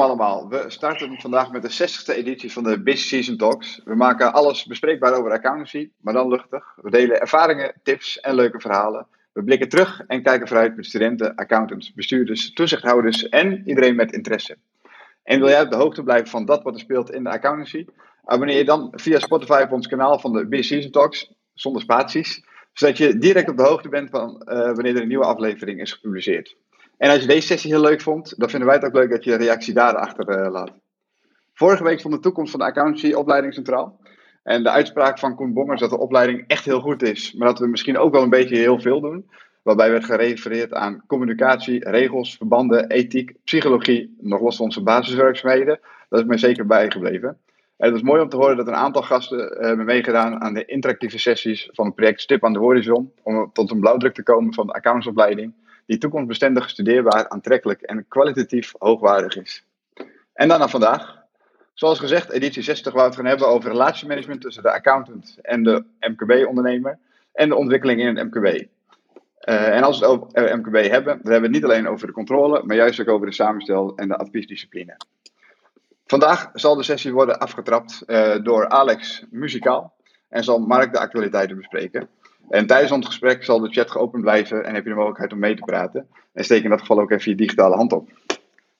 Welkom allemaal. We starten vandaag met de 60ste editie van de Busy Season Talks. We maken alles bespreekbaar over accountancy, maar dan luchtig. We delen ervaringen, tips en leuke verhalen. We blikken terug en kijken vooruit met studenten, accountants, bestuurders, toezichthouders en iedereen met interesse. En wil jij op de hoogte blijven van dat wat er speelt in de accountancy? Abonneer je dan via Spotify op ons kanaal van de Busy Season Talks, zonder spaties, zodat je direct op de hoogte bent van uh, wanneer er een nieuwe aflevering is gepubliceerd. En als je deze sessie heel leuk vond, dan vinden wij het ook leuk dat je een reactie daarachter uh, laat. Vorige week stond de toekomst van de accountancy opleiding centraal. En de uitspraak van Koen Bongers dat de opleiding echt heel goed is, maar dat we misschien ook wel een beetje heel veel doen. Waarbij werd gerefereerd aan communicatie, regels, verbanden, ethiek, psychologie, nog los van onze basiswerkzaamheden. Dat is mij zeker bijgebleven. En het is mooi om te horen dat een aantal gasten uh, hebben meegedaan aan de interactieve sessies van het project Stip aan de Horizon. Om tot een blauwdruk te komen van de accountantsopleiding die toekomstbestendig studeerbaar, aantrekkelijk en kwalitatief hoogwaardig is. En dan naar vandaag. Zoals gezegd, editie 60 waar we het gaan hebben over relatiemanagement tussen de accountant en de MKB-ondernemer en de ontwikkeling in het MKB. Uh, en als we het over MKB hebben, dan hebben we het niet alleen over de controle, maar juist ook over de samenstel en de adviesdiscipline. Vandaag zal de sessie worden afgetrapt uh, door Alex Muzikaal en zal Mark de actualiteiten bespreken. En tijdens ons gesprek zal de chat geopend blijven en heb je de mogelijkheid om mee te praten. En steek in dat geval ook even je digitale hand op.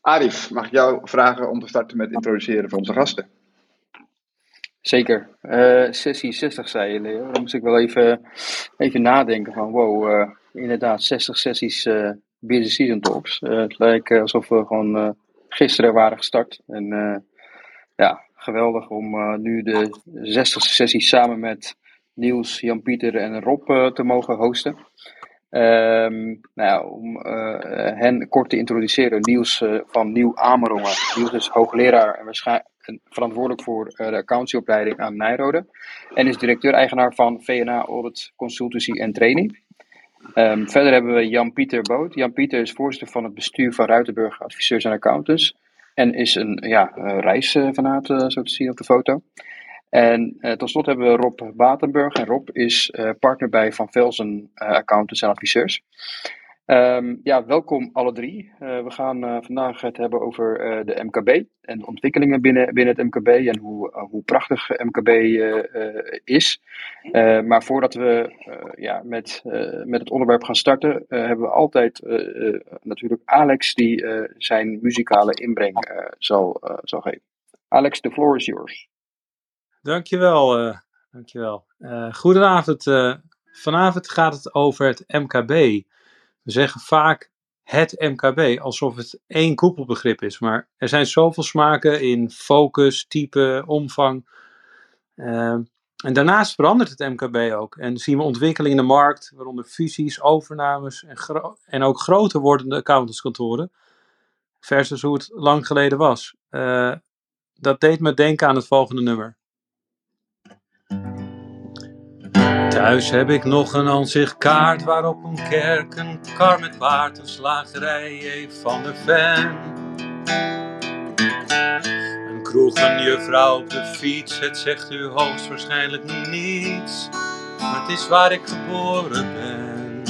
Arif, mag ik jou vragen om te starten met introduceren van onze gasten? Zeker. Uh, sessie 60 zei je, Leo. Dan moest ik wel even, even nadenken van wow, uh, inderdaad 60 sessies uh, Business Season Talks. het lijkt alsof we gewoon gisteren waren gestart. En ja, geweldig om nu de 60ste sessie samen met Niels, Jan-Pieter en Rob uh, te mogen hosten. Um, nou ja, om uh, hen kort te introduceren, Niels uh, van Nieuw Amerongen. Niels is hoogleraar en waarschijnlijk verantwoordelijk voor de accountieopleiding aan Nijrode. En is directeur-eigenaar van VNA Audit Consultancy en Training. Um, verder hebben we Jan-Pieter Boot. Jan-Pieter is voorzitter van het bestuur van Ruitenburg Adviseurs en Accountants. En is een ja, zo te zien op de foto. En uh, tot slot hebben we Rob Batenburg. En Rob is uh, partner bij Van Velzen uh, Accountants en Adviseurs. Um, ja, welkom alle drie. we gaan vandaag het hebben over de MKB en de ontwikkelingen binnen, binnen het MKB en hoe, hoe prachtig MKB is. maar voordat we ja, met, met het onderwerp gaan starten, hebben we altijd natuurlijk Alex die zijn muzikale inbreng zal, zal geven. Alex, the floor is yours. Dankjewel, uh, dankjewel. Uh, goedenavond. Uh, vanavond gaat het over het MKB. We zeggen vaak het MKB, alsof het één koepelbegrip is. Maar er zijn zoveel smaken in focus, type, omvang. en daarnaast verandert het MKB ook. En zien we ontwikkelingen in de markt, waaronder fusies, overnames en, en ook groter wordende accountantskantoren. Versus hoe het lang geleden was. dat deed me denken aan het volgende nummer. Thuis heb ik nog een aanzichtkaart waarop een kerk, een kar met paard, een slagerij heeft van de Ven. Een kroeg, een juffrouw op de fiets, het zegt u hoogstwaarschijnlijk niets. Maar het is waar ik geboren ben.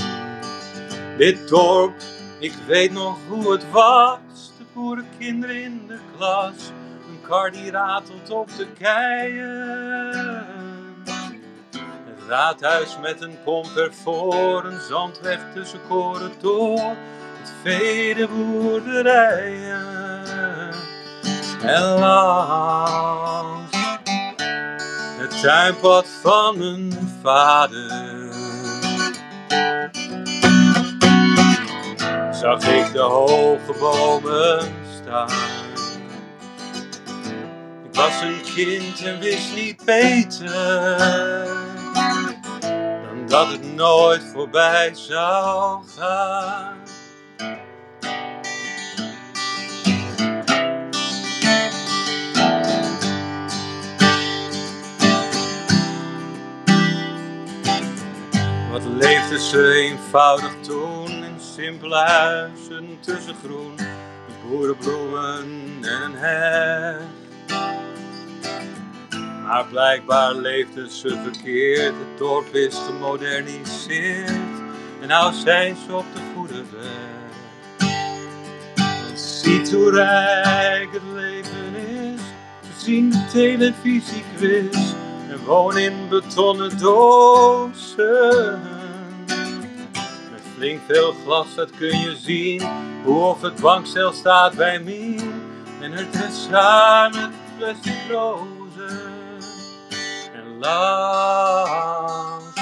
Dit dorp, ik weet nog hoe het was. De boerenkinderen in de klas, een kar die ratelt op de keien raadhuis met een pomp ervoor, een zandweg tussen koren door, het vele. En langs het tuinpad van mijn vader zag ik de hoge bomen staan. Ik was een kind en wist niet beter dat het nooit voorbij zou gaan. Wat leefde ze eenvoudig toen in simpele huizen tussen groen, boerenbloemen en een heg. Maar blijkbaar leefde ze verkeerd, het dorp is gemoderniseerd. En nou zijn ze op de goede weg. Ziet hoe rijk het leven is. Ze zien de televisiequiz en wonen in betonnen dozen. Met flink veel glas, dat kun je zien. Hoe of het bankstel staat bij Mien. En het is haar met plastic. Langs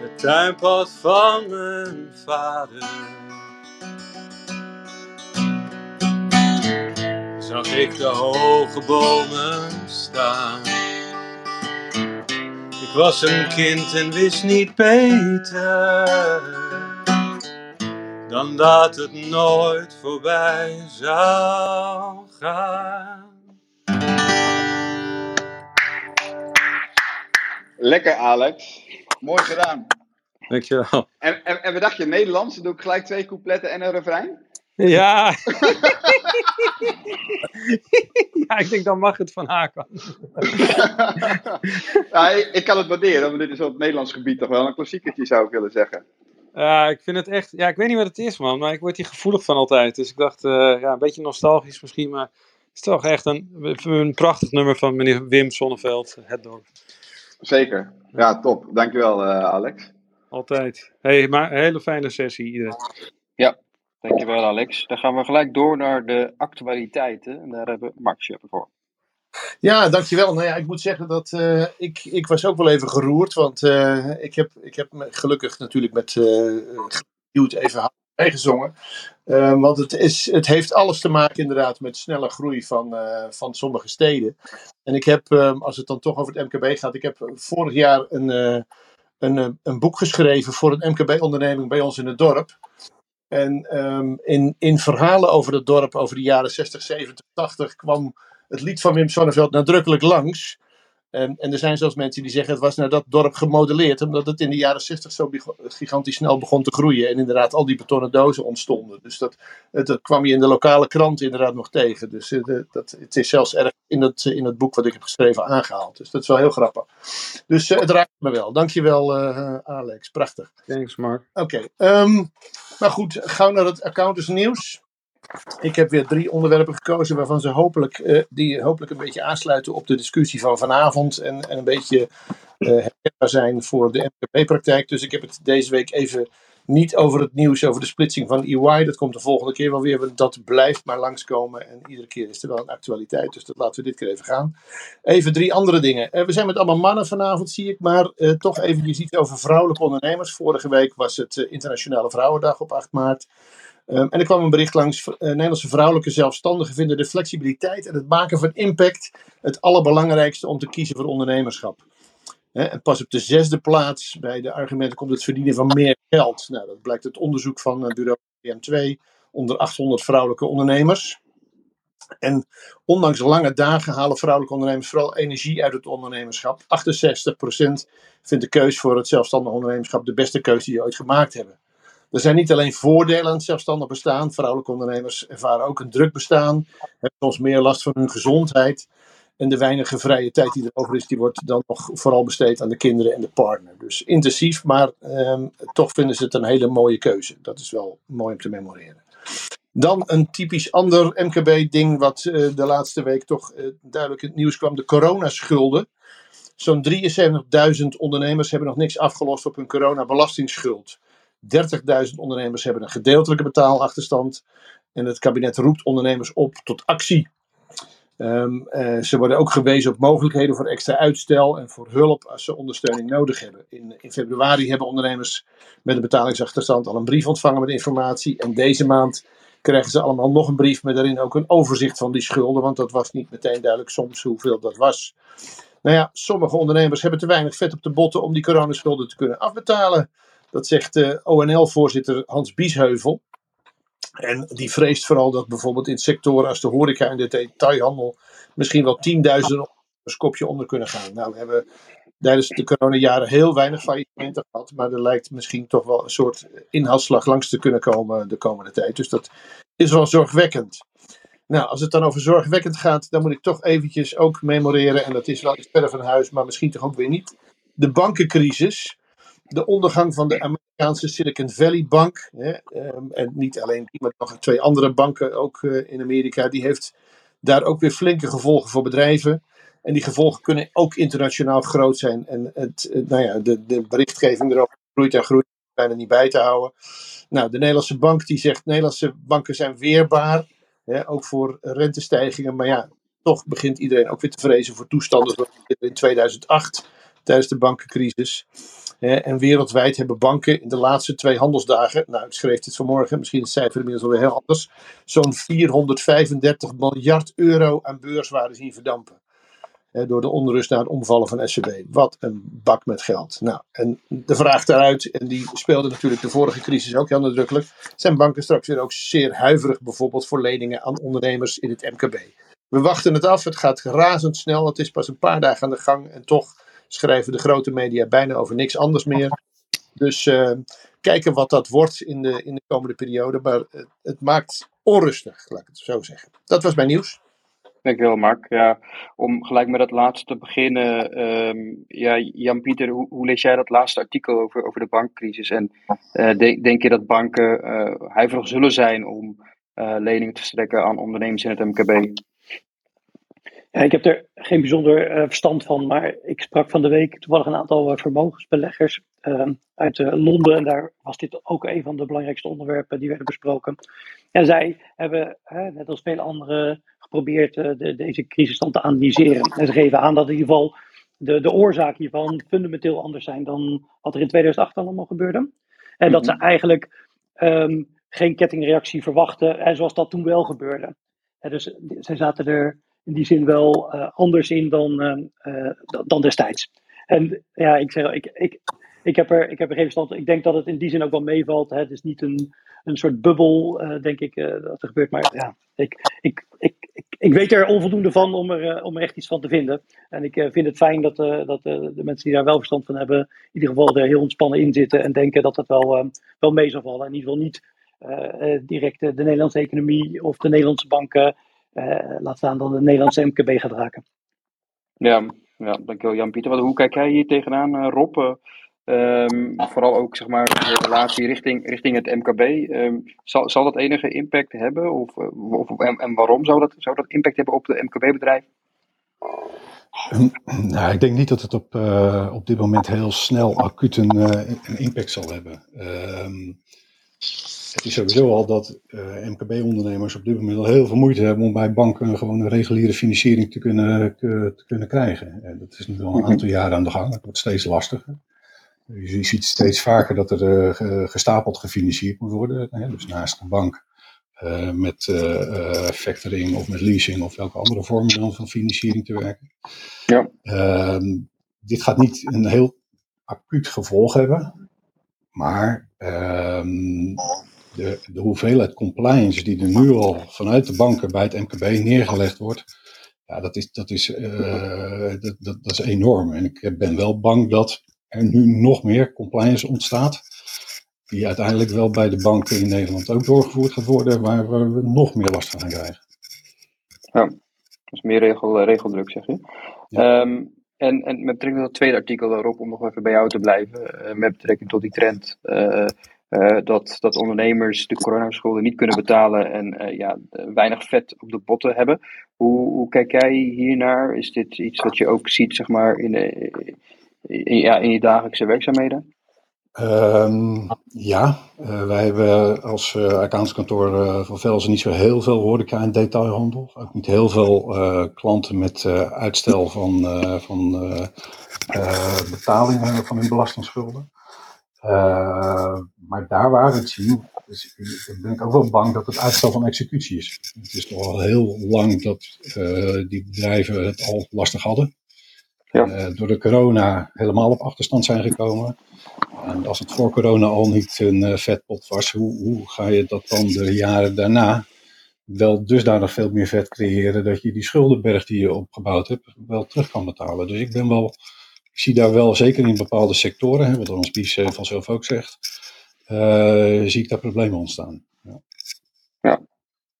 het tuinpad van mijn vader. Zag ik de hoge bomen staan. Ik was een kind en wist niet beter dan dat het nooit voorbij zou gaan. Lekker, Alex. Mooi gedaan. Dankjewel. En, en, en wat dacht je, Nederlands? Dan doe ik gelijk twee coupletten en een refrein? Ja. ja, ik denk dan mag het van Hakan. ja, ik, ik kan het waarderen, want dit is op het Nederlands gebied toch wel een klassiekertje, zou ik willen zeggen. Ja, ik vind het echt. Ja, ik weet niet wat het is, man. Maar ik word hier gevoelig van altijd. Dus ik dacht, eh, ja, een beetje nostalgisch misschien. Maar het is toch echt een, een prachtig nummer van meneer Wim Sonneveld, Het Dorp. Zeker. Ja, top. Dankjewel, uh, Alex. Altijd. Hey, maar een hele fijne sessie, iedereen. Ja, dankjewel, Alex. Dan gaan we gelijk door naar de actualiteiten. En daar hebben we Max voor. Ja, dankjewel. Nou ja, ik moet zeggen dat uh, ik, ik was ook wel even geroerd. Want uh, ik, heb, ik heb me gelukkig natuurlijk met uh, even meegezongen. Uh, want het, is, het heeft alles te maken inderdaad met snelle groei van, uh, van sommige steden. En ik heb, um, als het dan toch over het MKB gaat, ik heb vorig jaar een, uh, een, een boek geschreven voor een MKB-onderneming bij ons in het dorp. En um, in, in verhalen over het dorp, over de jaren 60, 70, 80, kwam het lied van Wim Sonneveld nadrukkelijk langs. En, en er zijn zelfs mensen die zeggen het was naar dat dorp gemodelleerd, omdat het in de jaren 60 zo gigantisch snel begon te groeien. En inderdaad al die betonnen dozen ontstonden. Dus dat, dat kwam je in de lokale krant inderdaad nog tegen. Dus dat, het is zelfs erg in het, in het boek wat ik heb geschreven aangehaald. Dus dat is wel heel grappig. Dus het raakt me wel. Dankjewel uh, Alex, prachtig. Thanks Mark. Oké, okay. um, nou goed, gauw naar het accountants nieuws. Ik heb weer drie onderwerpen gekozen waarvan ze hopelijk, uh, die hopelijk een beetje aansluiten op de discussie van vanavond. En, en een beetje uh, herkenbaar zijn voor de MKB-praktijk. Dus ik heb het deze week even niet over het nieuws over de splitsing van EY. Dat komt de volgende keer wel weer. Dat blijft maar langskomen. En iedere keer is er wel een actualiteit. Dus dat laten we dit keer even gaan. Even drie andere dingen. Uh, we zijn met allemaal mannen vanavond, zie ik. Maar toch even iets over vrouwelijke ondernemers. Vorige week was het Internationale Vrouwendag op 8 maart. Um, en er kwam een bericht langs: uh, Nederlandse vrouwelijke zelfstandigen vinden de flexibiliteit en het maken van impact het allerbelangrijkste om te kiezen voor ondernemerschap. En pas op de zesde plaats bij de argumenten komt het verdienen van meer geld. Nou, dat blijkt uit onderzoek van uh, bureau PM2 onder 800 vrouwelijke ondernemers. En ondanks lange dagen halen vrouwelijke ondernemers vooral energie uit het ondernemerschap. 68% vindt de keus voor het zelfstandig ondernemerschap de beste keuze die ze ooit gemaakt hebben. Er zijn niet alleen voordelen aan het zelfstandig bestaan. Vrouwelijke ondernemers ervaren ook een druk bestaan. Hebben soms meer last van hun gezondheid. En de weinige vrije tijd die er over is, die wordt dan nog vooral besteed aan de kinderen en de partner. Dus intensief, maar eh, toch vinden ze het een hele mooie keuze. Dat is wel mooi om te memoreren. Dan een typisch ander MKB-ding, wat uh, de laatste week toch uh, duidelijk in het nieuws kwam: de coronaschulden. Zo'n 73.000 ondernemers hebben nog niks afgelost op hun coronabelastingsschuld. 30.000 ondernemers hebben een gedeeltelijke betaalachterstand. En het kabinet roept ondernemers op tot actie. Um, uh, ze worden ook gewezen op mogelijkheden voor extra uitstel en voor hulp als ze ondersteuning nodig hebben. In, in februari hebben ondernemers met een betalingsachterstand al een brief ontvangen met informatie. En deze maand krijgen ze allemaal nog een brief met daarin ook een overzicht van die schulden. Want dat was niet meteen duidelijk soms hoeveel dat was. Nou ja, sommige ondernemers hebben te weinig vet op de botten om die coronaschulden te kunnen afbetalen. Dat zegt uh, ONL-voorzitter Hans Biesheuvel. En die vreest vooral dat bijvoorbeeld in sectoren als de horeca en de detailhandel misschien wel tienduizenden een kopje onder kunnen gaan. Nou, we hebben tijdens de coronajaren heel weinig faillissementen gehad, maar er lijkt misschien toch wel een soort inhaalslag langs te kunnen komen de komende tijd. Dus dat is wel zorgwekkend. Nou, als het dan over zorgwekkend gaat, dan moet ik toch eventjes ook memoreren, en dat is wel iets verder van huis, maar misschien toch ook weer niet. De bankencrisis. De ondergang van de Amerikaanse Silicon Valley Bank. Hè, ehm, en niet alleen die, maar nog twee andere banken ook eh, in Amerika. Die heeft daar ook weer flinke gevolgen voor bedrijven. En die gevolgen kunnen ook internationaal groot zijn. En het, nou ja, de, de berichtgeving erover groeit en groeit, bijna niet bij te houden. Nou, de Nederlandse bank die zegt, Nederlandse banken zijn weerbaar. Hè, ook voor rentestijgingen. Maar ja, toch begint iedereen ook weer te vrezen voor toestanden zoals in 2008 tijdens de bankencrisis. En wereldwijd hebben banken in de laatste twee handelsdagen, nou ik schreef dit vanmorgen, misschien het cijfer inmiddels alweer heel anders, zo'n 435 miljard euro aan beurswaarde zien verdampen. Door de onrust na het omvallen van SCB. Wat een bak met geld. Nou, en de vraag daaruit, en die speelde natuurlijk de vorige crisis ook heel nadrukkelijk, zijn banken straks weer ook zeer huiverig bijvoorbeeld voor leningen aan ondernemers in het MKB. We wachten het af, het gaat razendsnel, het is pas een paar dagen aan de gang en toch schrijven de grote media bijna over niks anders meer. Dus uh, kijken wat dat wordt in de, in de komende periode. Maar het, het, maakt onrustig, laat ik het zo zeggen. Dat was mijn nieuws. Dankjewel, Mark. Ja, om gelijk met dat laatste te beginnen. Um, ja, Jan-Pieter, hoe, hoe, lees jij dat laatste artikel over, over de bankcrisis? En de, denk je dat banken uh, huiverig zullen zijn om leningen te verstrekken aan ondernemers in het MKB? Ja, ik heb er geen bijzonder uh, verstand van, maar ik sprak van de week toevallig een aantal uh, vermogensbeleggers uh, uit Londen. En daar was dit ook een van de belangrijkste onderwerpen die werden besproken. En zij hebben, net als vele anderen, geprobeerd de, deze crisisstand te analyseren. En ze geven aan dat in ieder geval de, de oorzaken hiervan fundamenteel anders zijn dan wat er in 2008 allemaal gebeurde. En dat ze mhm. eigenlijk um, geen kettingreactie verwachten, en zoals dat toen wel gebeurde. En dus zij zaten er in die zin wel uh, anders in dan, uh, dan destijds. En ja, ik zeg, ik, ik, ik, heb er, ik heb er geen verstand. Ik denk dat het in die zin ook wel meevalt. Hè. Het is niet een, een soort bubbel, denk ik, dat er gebeurt. Maar ja, ik, ik, ik, ik, weet er onvoldoende van om er, om er echt iets van te vinden. En ik vind het fijn dat, dat de mensen die daar wel verstand van hebben, in ieder geval er heel ontspannen in zitten en denken dat het wel, wel mee zal vallen. In ieder geval niet direct de Nederlandse economie of de Nederlandse banken laat staan dan de Nederlandse MKB gaat raken. Ja, ja dankjewel Jan-Pieter. Hoe kijk jij hier tegenaan, uh, Rob? Um, vooral ook zeg maar, de relatie richting, richting het MKB. Um, zal, zal dat enige impact hebben? Of, of, en, en, waarom zou dat, zou dat impact hebben op de MKB-bedrijven? Nou, ik denk niet dat het op, uh, op dit moment heel snel acuut een, een impact zal hebben. Uh, het is sowieso al dat uh, MKB-ondernemers op dit moment al heel veel moeite hebben om bij banken gewoon een reguliere financiering te kunnen, te kunnen krijgen. En dat is nu al een aantal jaren aan de gang. Het wordt steeds lastiger. Je ziet steeds vaker dat er uh, gestapeld gefinancierd moet worden. Hè? Dus naast de bank uh, met factoring of met leasing of welke andere vormen dan van financiering te werken. Ja. Ehm, dit gaat niet een heel acuut gevolg hebben. Maar um, de, de hoeveelheid compliance die er nu al vanuit de banken bij het MKB neergelegd wordt, ja, dat is, dat is, uh, dat, dat, dat, is enorm. En ik ben wel bang dat er nu nog meer compliance ontstaat, die uiteindelijk wel bij de banken in Nederland ook doorgevoerd gaat worden, waar we nog meer last van gaan krijgen. Ja, dus meer regel, eh, regeldruk, zeg je. Ja. Um, en, en met betrekking tot het tweede artikel daarop, om nog even bij jou te blijven, uh, met betrekking tot die trend. Uh, uh, dat, dat ondernemers de coronaschulden niet kunnen betalen en uh, ja, weinig vet op de botten hebben. Hoe, hoe kijk jij hiernaar? Is dit iets wat je ook ziet zeg maar, in, de, ja, in je dagelijkse werkzaamheden? Um, ja, uh, wij hebben als accountskantoor van Velzen niet zo heel veel horeca en detailhandel. Ook niet heel veel klanten met uitstel van, van betalingen van hun belastingsschulden. Uh, maar daar waar het zien, dus, ben ik ook wel bang dat het uitstel van executie is. Het is toch al heel lang dat uh, die bedrijven het al lastig hadden. Ja. Uh, door de corona helemaal op achterstand zijn gekomen. En als het voor corona al niet een vetpot was, hoe, hoe ga je dat dan de jaren daarna wel dusdanig veel meer vet creëren dat je die schuldenberg die je opgebouwd hebt wel terug kan betalen. Dus ik ben wel zie daar wel, zeker in bepaalde sectoren, hè, wat ons Bies uh, vanzelf ook zegt, uh, zie ik daar problemen ontstaan. Ja. ja.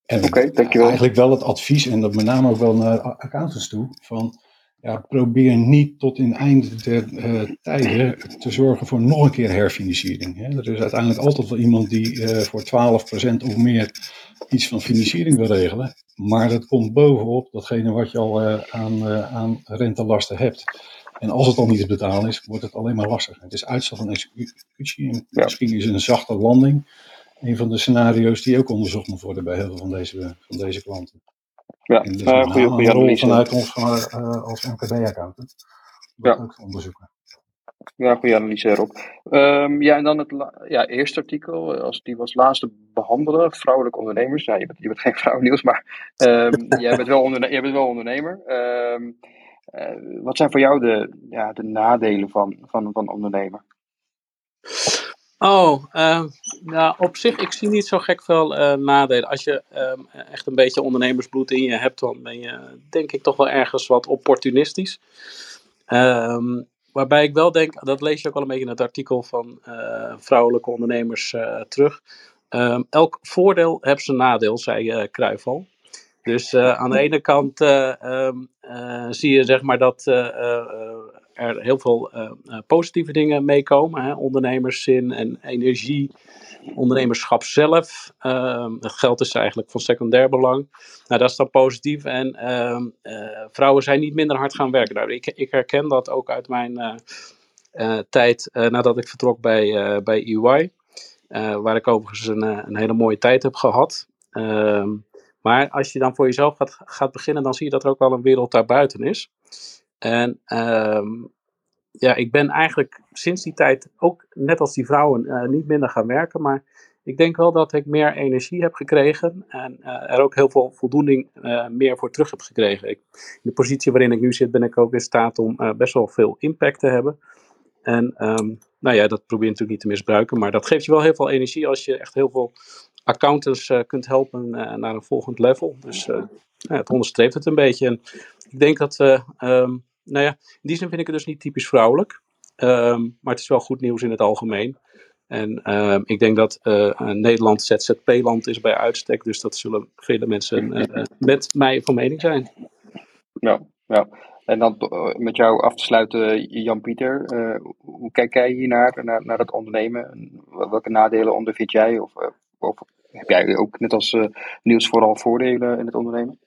En okay, dankjewel. eigenlijk wel het advies, en dat met name ook wel naar accountants toe, van ja, probeer niet tot in eind der uh, tijden te zorgen voor nog een keer herfinanciering. Hè. Er is uiteindelijk altijd wel iemand die uh, voor 12% of meer iets van financiering wil regelen. Maar dat komt bovenop datgene wat je al uh, aan, aan rentelasten hebt. En als het al niet te betalen is, wordt het alleen maar lastiger. Het is uitstel van executie. En ja. Misschien is een zachte landing een van de scenario's die ook onderzocht moet worden bij heel veel van deze, van deze klanten. Ja, en dus uh, goede, goede analyse. Vanuit ons uh, als MKB-accountant. Ja. ook onderzoeken. Ja, goede analyse erop. Um, ja, en dan het ja, eerste artikel, als die was laatste behandelen, vrouwelijke ondernemers. Ja, je bent, je bent geen vrouw nieuws, maar um, jij, bent wel jij bent wel ondernemer. Um, uh, wat zijn voor jou de, ja, de nadelen van, van, van ondernemer? Oh, uh, op zich, ik zie niet zo gek veel uh, nadelen. Als je um, echt een beetje ondernemersbloed in je hebt, dan ben je denk ik toch wel ergens wat opportunistisch. Um, waarbij ik wel denk, dat lees je ook al een beetje in het artikel van uh, vrouwelijke ondernemers terug. Elk voordeel heeft zijn nadeel, zei Cruijff al. Dus aan de ene kant zie je zeg maar dat er heel veel positieve dingen meekomen. Ondernemerszin en energie, ondernemerschap zelf. Uh, dat geld is eigenlijk van secundair belang. Nou, dat is dan positief. En ehm, vrouwen zijn niet minder hard gaan werken. Nou, ik, ik herken dat ook uit mijn tijd nadat ik vertrok bij, bij EY. waar ik overigens een, een hele mooie tijd heb gehad. Ehm, maar als je dan voor jezelf gaat, gaat beginnen, dan zie je dat er ook wel een wereld daarbuiten is. En um, ja, ik ben eigenlijk sinds die tijd ook, net als die vrouwen, uh, niet minder gaan werken. Maar ik denk wel dat ik meer energie heb gekregen en uh, er ook heel veel voldoening uh, meer voor terug heb gekregen. Ik, in de positie waarin ik nu zit, ben ik ook in staat om best wel veel impact te hebben. En um, nou ja, dat probeer je natuurlijk niet te misbruiken, maar dat geeft je wel heel veel energie als je echt heel veel accountants kunt helpen naar een volgend level. Dus ja, het onderstreept het een beetje. En ik denk dat we, um, nou ja, in die zin vind ik het dus niet typisch vrouwelijk. Um, maar het is wel goed nieuws in het algemeen. En um, ik denk dat uh, Nederland ZZP-land is bij uitstek. Dus dat zullen vele mensen uh, met mij van mening zijn. Ja, ja. En dan met jou af te sluiten, Jan-Pieter. hoe kijk jij hier naar, naar, naar het ondernemen? Welke nadelen ondervind jij? Of, of heb jij ook net als Niels vooral voordelen in het ondernemen?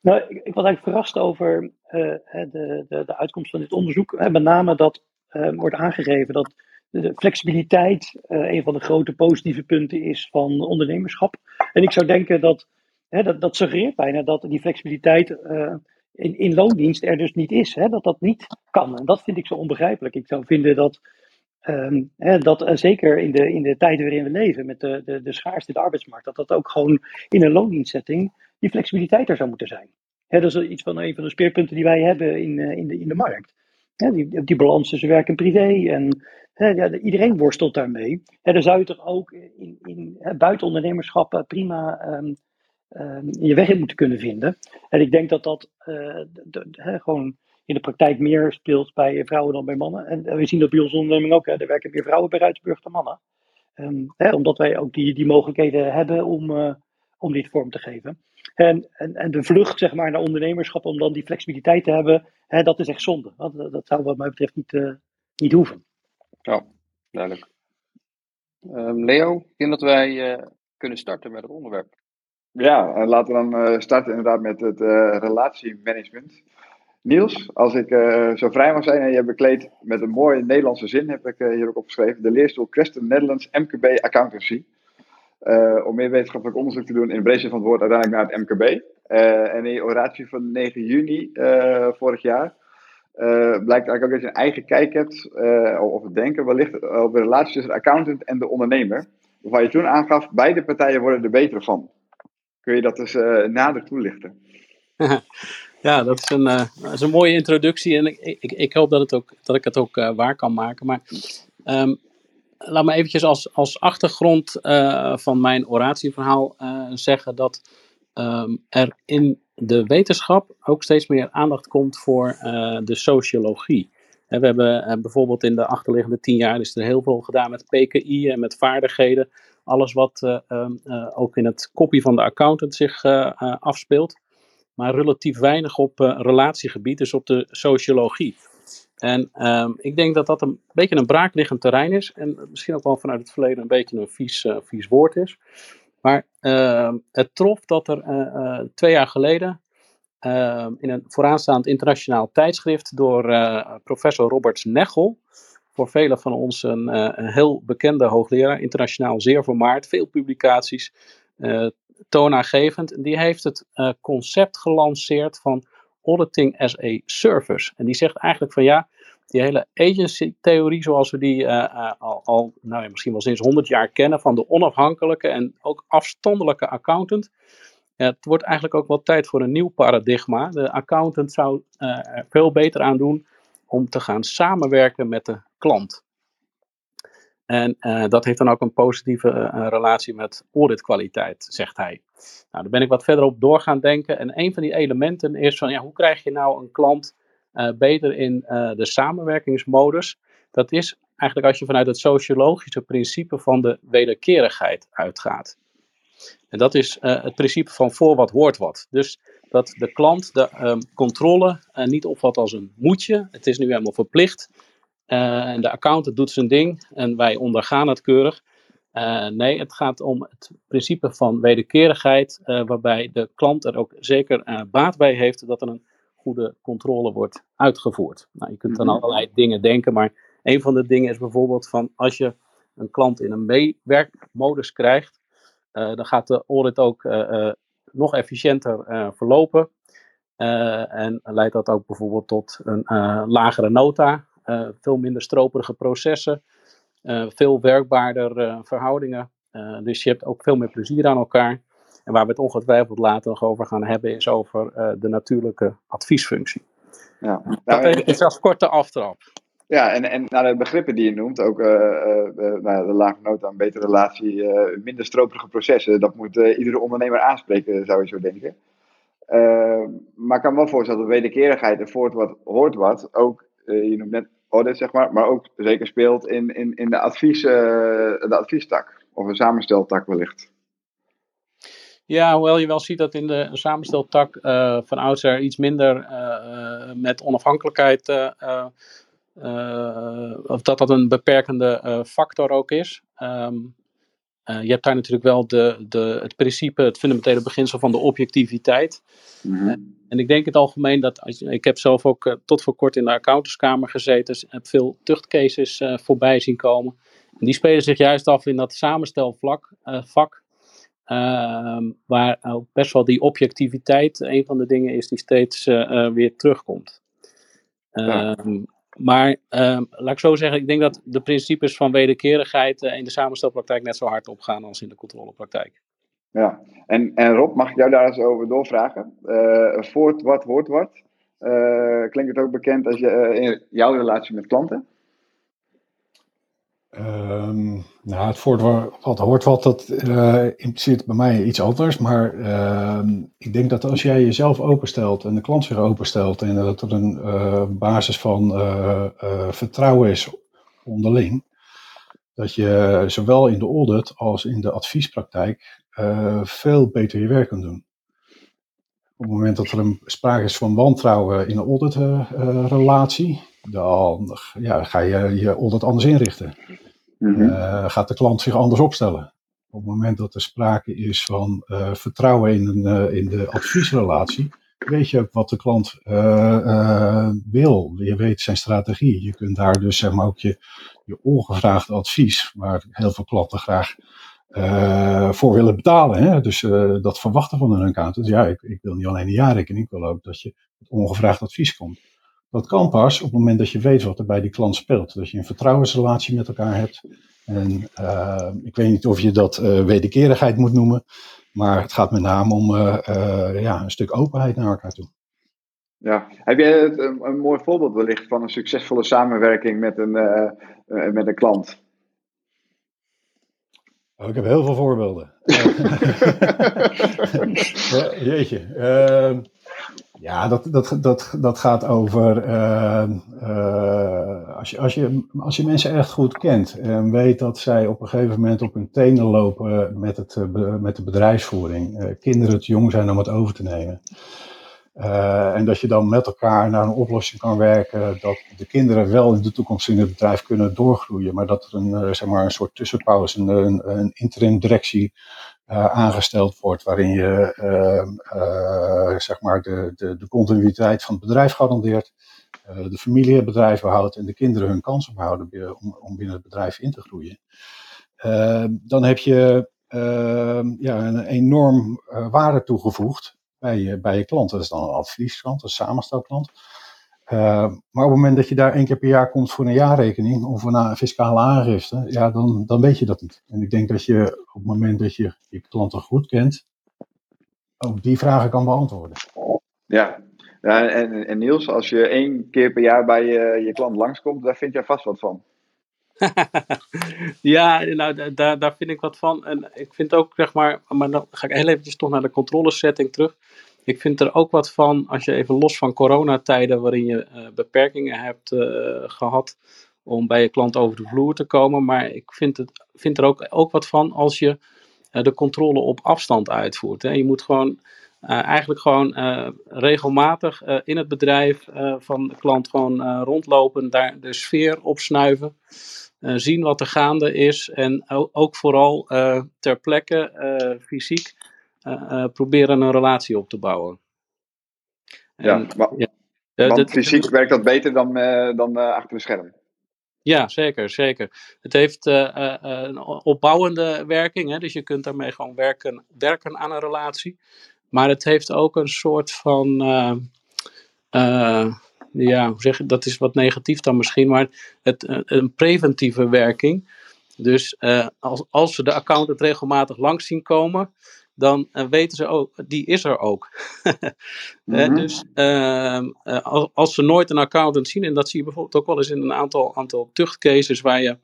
Nou, ik, ik was eigenlijk verrast over uh, de, de, de uitkomst van dit onderzoek. Hè, met name dat uh, wordt aangegeven dat de flexibiliteit uh, een van de grote positieve punten is van ondernemerschap. En ik zou denken dat hè, dat, dat suggereert bijna dat die flexibiliteit in, in loondienst er dus niet is. Hè, dat dat niet kan. En dat vind ik zo onbegrijpelijk. Ik zou vinden dat Um, hè, dat uh, zeker in de, in de tijden waarin we leven, met de, de, de schaarste in de arbeidsmarkt, dat dat ook gewoon in een loondienstzetting die flexibiliteit er zou moeten zijn. Hè, dat is iets van een van de speerpunten die wij hebben in, uh, in, de, in de markt. Hè, die, die balans tussen werk en privé. En hè, ja, iedereen worstelt daarmee. Hè, dan zou je toch ook in, in, buiten ondernemerschap uh, prima um, je weg in moeten kunnen vinden. En ik denk dat dat de, gewoon in de praktijk meer speelt bij vrouwen dan bij mannen. En we zien dat bij onze onderneming ook. Hè, er werken meer vrouwen bij Ruitsburg dan mannen. Um, hè, omdat wij ook die, die mogelijkheden hebben om, uh, om dit vorm te geven. En, en, en de vlucht zeg maar, naar ondernemerschap om dan die flexibiliteit te hebben, hè, dat is echt zonde. Dat, dat zou wat mij betreft niet, uh, niet hoeven. Ja, duidelijk. Um, Leo, ik denk dat wij uh, kunnen starten met het onderwerp. Ja, laten we dan starten inderdaad met het relatiemanagement. Niels, als ik uh, zo vrij mag zijn en je bekleed met een mooie Nederlandse zin, heb ik uh, hier ook opgeschreven, de leerstoel Creston Netherlands MKB Accountancy. Uh, om meer wetenschappelijk onderzoek te doen in de breedte van het woord uiteindelijk naar het MKB. en in je oratie van 9 juni vorig jaar blijkt eigenlijk ook dat je een eigen kijk hebt, of het denken wellicht, over de relatie tussen de accountant en de ondernemer. Waarvan je toen aangaf, beide partijen worden er beter van. Kun je dat dus nader toelichten? Ja, dat is een, dat is een mooie introductie en ik, ik, ik hoop dat, het ook, dat ik het ook uh, waar kan maken. Maar um, laat me eventjes als, als achtergrond uh, van mijn oratieverhaal zeggen dat um, er in de wetenschap ook steeds meer aandacht komt voor de sociologie. We hebben bijvoorbeeld in de achterliggende tien jaar is er heel veel gedaan met PKI en met vaardigheden. Alles wat um, ook in het kopie van de accountant zich afspeelt. Maar relatief weinig op relatiegebied, dus op de sociologie. En ehm, ik denk dat dat een beetje een braakliggend terrein is. En misschien ook wel vanuit het verleden een beetje een vies, vies woord is. Maar ehm, het trof dat er twee jaar geleden Ehm, in een vooraanstaand internationaal tijdschrift door professor Robert Nechel. Voor velen van ons een, een, heel bekende hoogleraar, internationaal zeer vermaard, veel publicaties, toonaangevend. Die heeft het concept gelanceerd van auditing as a service. En die zegt eigenlijk van ja, die hele agency-theorie zoals we die al, al nou ja, misschien wel sinds 100 jaar kennen, van de onafhankelijke en ook afstandelijke accountant, het wordt eigenlijk ook wel tijd voor een nieuw paradigma. De accountant zou er veel beter aan doen om te gaan samenwerken met de klant. En uh, dat heeft dan ook een positieve uh, relatie met auditkwaliteit, zegt hij. Nou, daar ben ik wat verder op door gaan denken. En een van die elementen is van, ja, hoe krijg je nou een klant beter in de samenwerkingsmodus? Dat is eigenlijk als je vanuit het sociologische principe van de wederkerigheid uitgaat. En dat is het principe van voor wat hoort wat. Dus dat de klant de um, controle niet opvat als een moetje. Het is nu helemaal verplicht. Uh, en de accountant doet zijn ding en wij ondergaan het keurig. nee, het gaat om het principe van wederkerigheid, waarbij de klant er ook zeker baat bij heeft dat er een goede controle wordt uitgevoerd. Nou, je kunt aan mhm. allerlei dingen denken, maar een van de dingen is bijvoorbeeld van als je een klant in een meewerkmodus krijgt, eh, dan gaat de audit ook eh, eh, nog efficiënter verlopen. en leidt dat ook bijvoorbeeld tot een lagere nota, veel minder stroperige processen, veel werkbaarder verhoudingen. dus je hebt ook veel meer plezier aan elkaar. En waar we het ongetwijfeld later nog over gaan hebben, is over de natuurlijke adviesfunctie. Ja. Nou, dat is als korte aftrap. Ja, en, en naar de begrippen die je noemt, ook uh, uh, nou, de lage nota, een betere relatie, minder stroperige processen, dat moet iedere ondernemer aanspreken, zou je zo denken. maar ik kan me wel voorstellen dat wederkerigheid en voort wat hoort wat, ook, je noemt net audit zeg maar, maar ook zeker speelt in, in, in de, advies, de adviestak, of een samensteltak wellicht. Ja, hoewel je wel ziet dat in de samensteltak van oudsher iets minder met onafhankelijkheid of dat dat een beperkende factor ook is. Um, je hebt daar natuurlijk wel de, de, het principe, het fundamentele beginsel van de objectiviteit. Mm -hmm. en ik denk in het algemeen dat, als, ik heb zelf ook tot voor kort in de accountantskamer gezeten, dus heb veel tuchtcases voorbij zien komen. En die spelen zich juist af in dat samenstelvlak, vak, ehm, waar best wel die objectiviteit een van de dingen is die steeds weer terugkomt. Ja. Maar um, laat ik zo zeggen, ik denk dat de principes van wederkerigheid uh, in de samenstelpraktijk net zo hard opgaan als in de controlepraktijk. Ja, en, en Rob, mag ik jou daar eens over doorvragen? Uh, voort wat, hoort wat. Uh, klinkt het ook bekend als je, in jouw relatie met klanten? Um, nou, het voort wat hoort wat, dat uh, impliceert bij mij iets anders. Maar uh, ik denk dat als jij jezelf openstelt en de klant zich openstelt en dat er een uh, basis van vertrouwen is onderling, dat je zowel in de audit als in de adviespraktijk veel beter je werk kunt doen. Op het moment dat er een sprake is van wantrouwen in een auditrelatie, dan ja, ga je je audit anders inrichten. Mm -hmm. gaat de klant zich anders opstellen. Op het moment dat er sprake is van uh, vertrouwen in, uh, in de adviesrelatie, weet je wat de klant wil. Je weet zijn strategie. Je kunt daar dus zeg maar ook je, je ongevraagd advies, waar heel veel klanten graag voor willen betalen. Hè? Dus dat verwachten van een accountant. Ja, ik, ik wil niet alleen een jaarrekening, ik wil ook dat je het ongevraagd advies komt. Dat kan pas op het moment dat je weet wat er bij die klant speelt. Dat je een vertrouwensrelatie met elkaar hebt. En uh, ik weet niet of je dat uh, wederkerigheid moet noemen. Maar het gaat met name om uh, ja, een stuk openheid naar elkaar toe. Ja, heb je een, een, mooi voorbeeld wellicht van een succesvolle samenwerking met een, met een klant? Oh, ik heb heel veel voorbeelden. jeetje. Ehm, ja, dat, dat, dat, dat gaat over uh, uh, als, je, als, je, als je mensen echt goed kent en weet dat zij op een gegeven moment op hun tenen lopen met, het, uh, met de bedrijfsvoering, kinderen te jong zijn om het over te nemen. En dat je dan met elkaar naar een oplossing kan werken. Dat de kinderen wel in de toekomst in het bedrijf kunnen doorgroeien. Maar dat er een, zeg maar een soort tussenpauze, een, een interim directie uh, aangesteld wordt. Waarin je ehm, zeg maar de, de, de continuïteit van het bedrijf garandeert. de familie het bedrijf behoudt en de kinderen hun kansen behouden om, om binnen het bedrijf in te groeien. Ehm, dan heb je ehm, ja, een enorm waarde toegevoegd bij je, bij je klant. Dat is dan een adviesklant, een samenstelklant. Uh, maar op het moment dat je daar één keer per jaar komt voor een jaarrekening of een fiscale aangifte, ja, dan, dan weet je dat niet. En ik denk dat je op het moment dat je je klanten goed kent, ook die vragen kan beantwoorden. Ja, ja en, en Niels, als je één keer per jaar bij je, je klant langskomt, daar vind jij vast wat van. ja, nou, daar, daar vind ik wat van. En ik vind ook, zeg maar, maar dan ga ik heel eventjes toch naar de controlesetting terug. Ik vind er ook wat van, als je even los van coronatijden, waarin je uh, beperkingen hebt uh, gehad om bij je klant over de vloer te komen. Maar ik vind, het, vind er ook, ook wat van als je uh, de controle op afstand uitvoert. Hè. Je moet gewoon eigenlijk gewoon regelmatig in het bedrijf van de klant gewoon rondlopen, daar de sfeer opsnuiven. Zien wat er gaande is en ook vooral uh, ter plekke fysiek proberen een relatie op te bouwen. En, ja, maar, ja, want dit, fysiek werkt dat beter dan, dan achter een scherm. Ja, zeker, zeker. Het heeft een opbouwende werking, hè, dus je kunt daarmee gewoon werken, werken aan een relatie. Maar het heeft ook een soort van ja, hoe zeg je, dat is wat negatief dan misschien, maar het, eh, een preventieve werking. Dus als, als ze de accountant regelmatig langs zien komen, dan uh, weten ze ook, die is er ook. mm-hmm. dus uh, als, als, ze nooit een accountant zien, en dat zie je bijvoorbeeld ook wel eens in een aantal, aantal tuchtcases waar je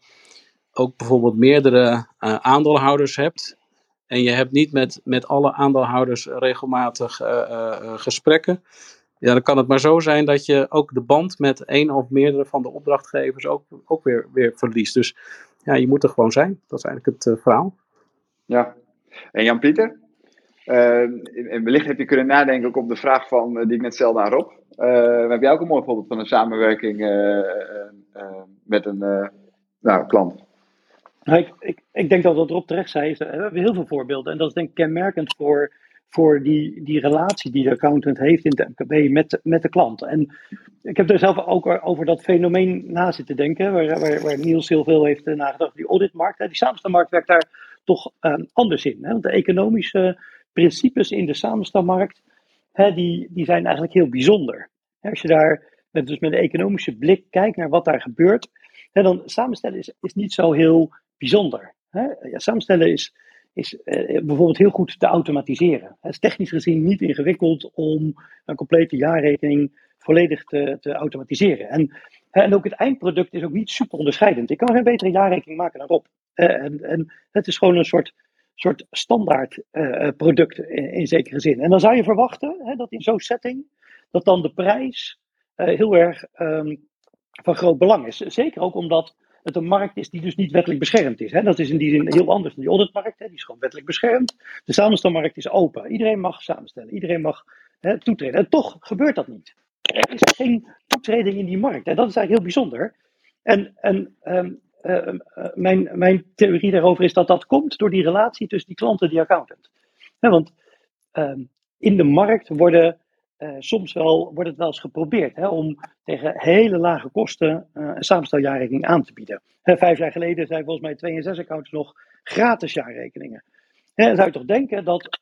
ook bijvoorbeeld meerdere aandeelhouders hebt. En je hebt niet met, met alle aandeelhouders regelmatig gesprekken ja, dan kan het maar zo zijn dat je ook de band met één of meerdere van de opdrachtgevers ook, ook weer, weer verliest. Dus ja, je moet er gewoon zijn. Dat is eigenlijk het uh, verhaal. Ja, en Jan-Pieter? Uh, in, wellicht heb je kunnen nadenken ook op de vraag van, uh, die ik net stelde aan Rob. Uh, heb jij ook een mooi voorbeeld van een samenwerking met een nou, klant? Nou, ik, ik, ik, denk dat wat Rob terecht zei, we hebben heel veel voorbeelden. En dat is denk ik kenmerkend voor voor die, die relatie die de accountant heeft in het MKB met, met de klant. En ik heb er zelf ook over dat fenomeen na zitten denken, waar, waar, waar Niels heel veel heeft nagedacht. Die auditmarkt, die samenstelmarkt werkt daar toch um, anders in. Hè? Want de economische principes in de samenstelmarkt, hè, die, die zijn eigenlijk heel bijzonder. Als je daar met, dus met een economische blik kijkt naar wat daar gebeurt, hè, dan samenstellen is, is niet zo heel bijzonder. Hè? Ja, samenstellen is is uh, bijvoorbeeld heel goed te automatiseren. Het is technisch gezien niet ingewikkeld om een complete jaarrekening volledig te, te automatiseren. En, en ook het eindproduct is ook niet super onderscheidend. Ik kan geen betere jaarrekening maken dan Rob. Uh, en, en het is gewoon een soort, soort standaard uh, product in, in, zekere zin. En dan zou je verwachten hè, dat in zo'n setting, dat dan de prijs heel erg um, van groot belang is. Zeker ook omdat het een markt is die dus niet wettelijk beschermd is. Hè. Dat is in die zin heel anders dan die auditmarkt. Hè. Die is gewoon wettelijk beschermd. De samenstelmarkt is open. Iedereen mag samenstellen. Iedereen mag hè, toetreden. En toch gebeurt dat niet. Er is geen toetreding in die markt. En dat is eigenlijk heel bijzonder. En, en um, uh, mijn, mijn theorie daarover is dat dat komt door die relatie tussen die klant en die accountant. want um, in de markt worden uh, soms wel, wordt het wel eens geprobeerd hè, om tegen hele lage kosten een samensteljaarrekening aan te bieden. Vijf jaar geleden zijn volgens mij twee en zes accounts nog gratis jaarrekeningen. Dan zou je toch denken dat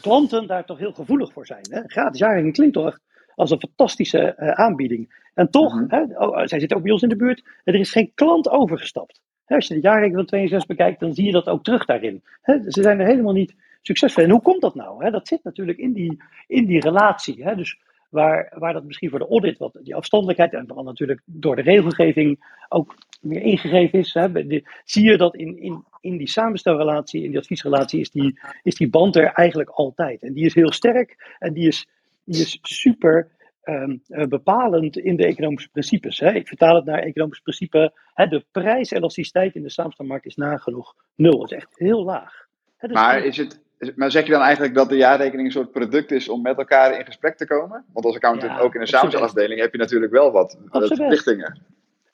klanten daar toch heel gevoelig voor zijn. Hè? Gratis jaarrekening klinkt toch als een fantastische aanbieding. En toch, mm -hmm. hè, oh, zij zitten ook bij ons in de buurt, er is geen klant overgestapt. Hè, als je de jaarrekening van 62 bekijkt, dan zie je dat ook terug daarin. Hè, ze zijn er helemaal niet succesvol. En hoe komt dat nou? Hè? Dat zit natuurlijk in die, in die relatie. Hè? Dus waar, waar dat misschien voor de audit, wat die afstandelijkheid en dan natuurlijk door de regelgeving ook meer ingegeven is, hè? De, zie je dat in, in, in die samenstelrelatie, in die adviesrelatie, is die, is die band er eigenlijk altijd. En die is heel sterk en die is, die is super um, bepalend in de economische principes. Hè. Ik vertaal het naar economisch principe. Hè, de prijselasticiteit in de samenstelmarkt is nagenoeg nul. Dat is echt heel laag. Hè, dus maar is het, maar zeg je dan eigenlijk dat de jaarrekening een soort product is om met elkaar in gesprek te komen? Want als accountant Ja, ook in een samenstelafdeling heb je natuurlijk wel wat eh, verplichtingen.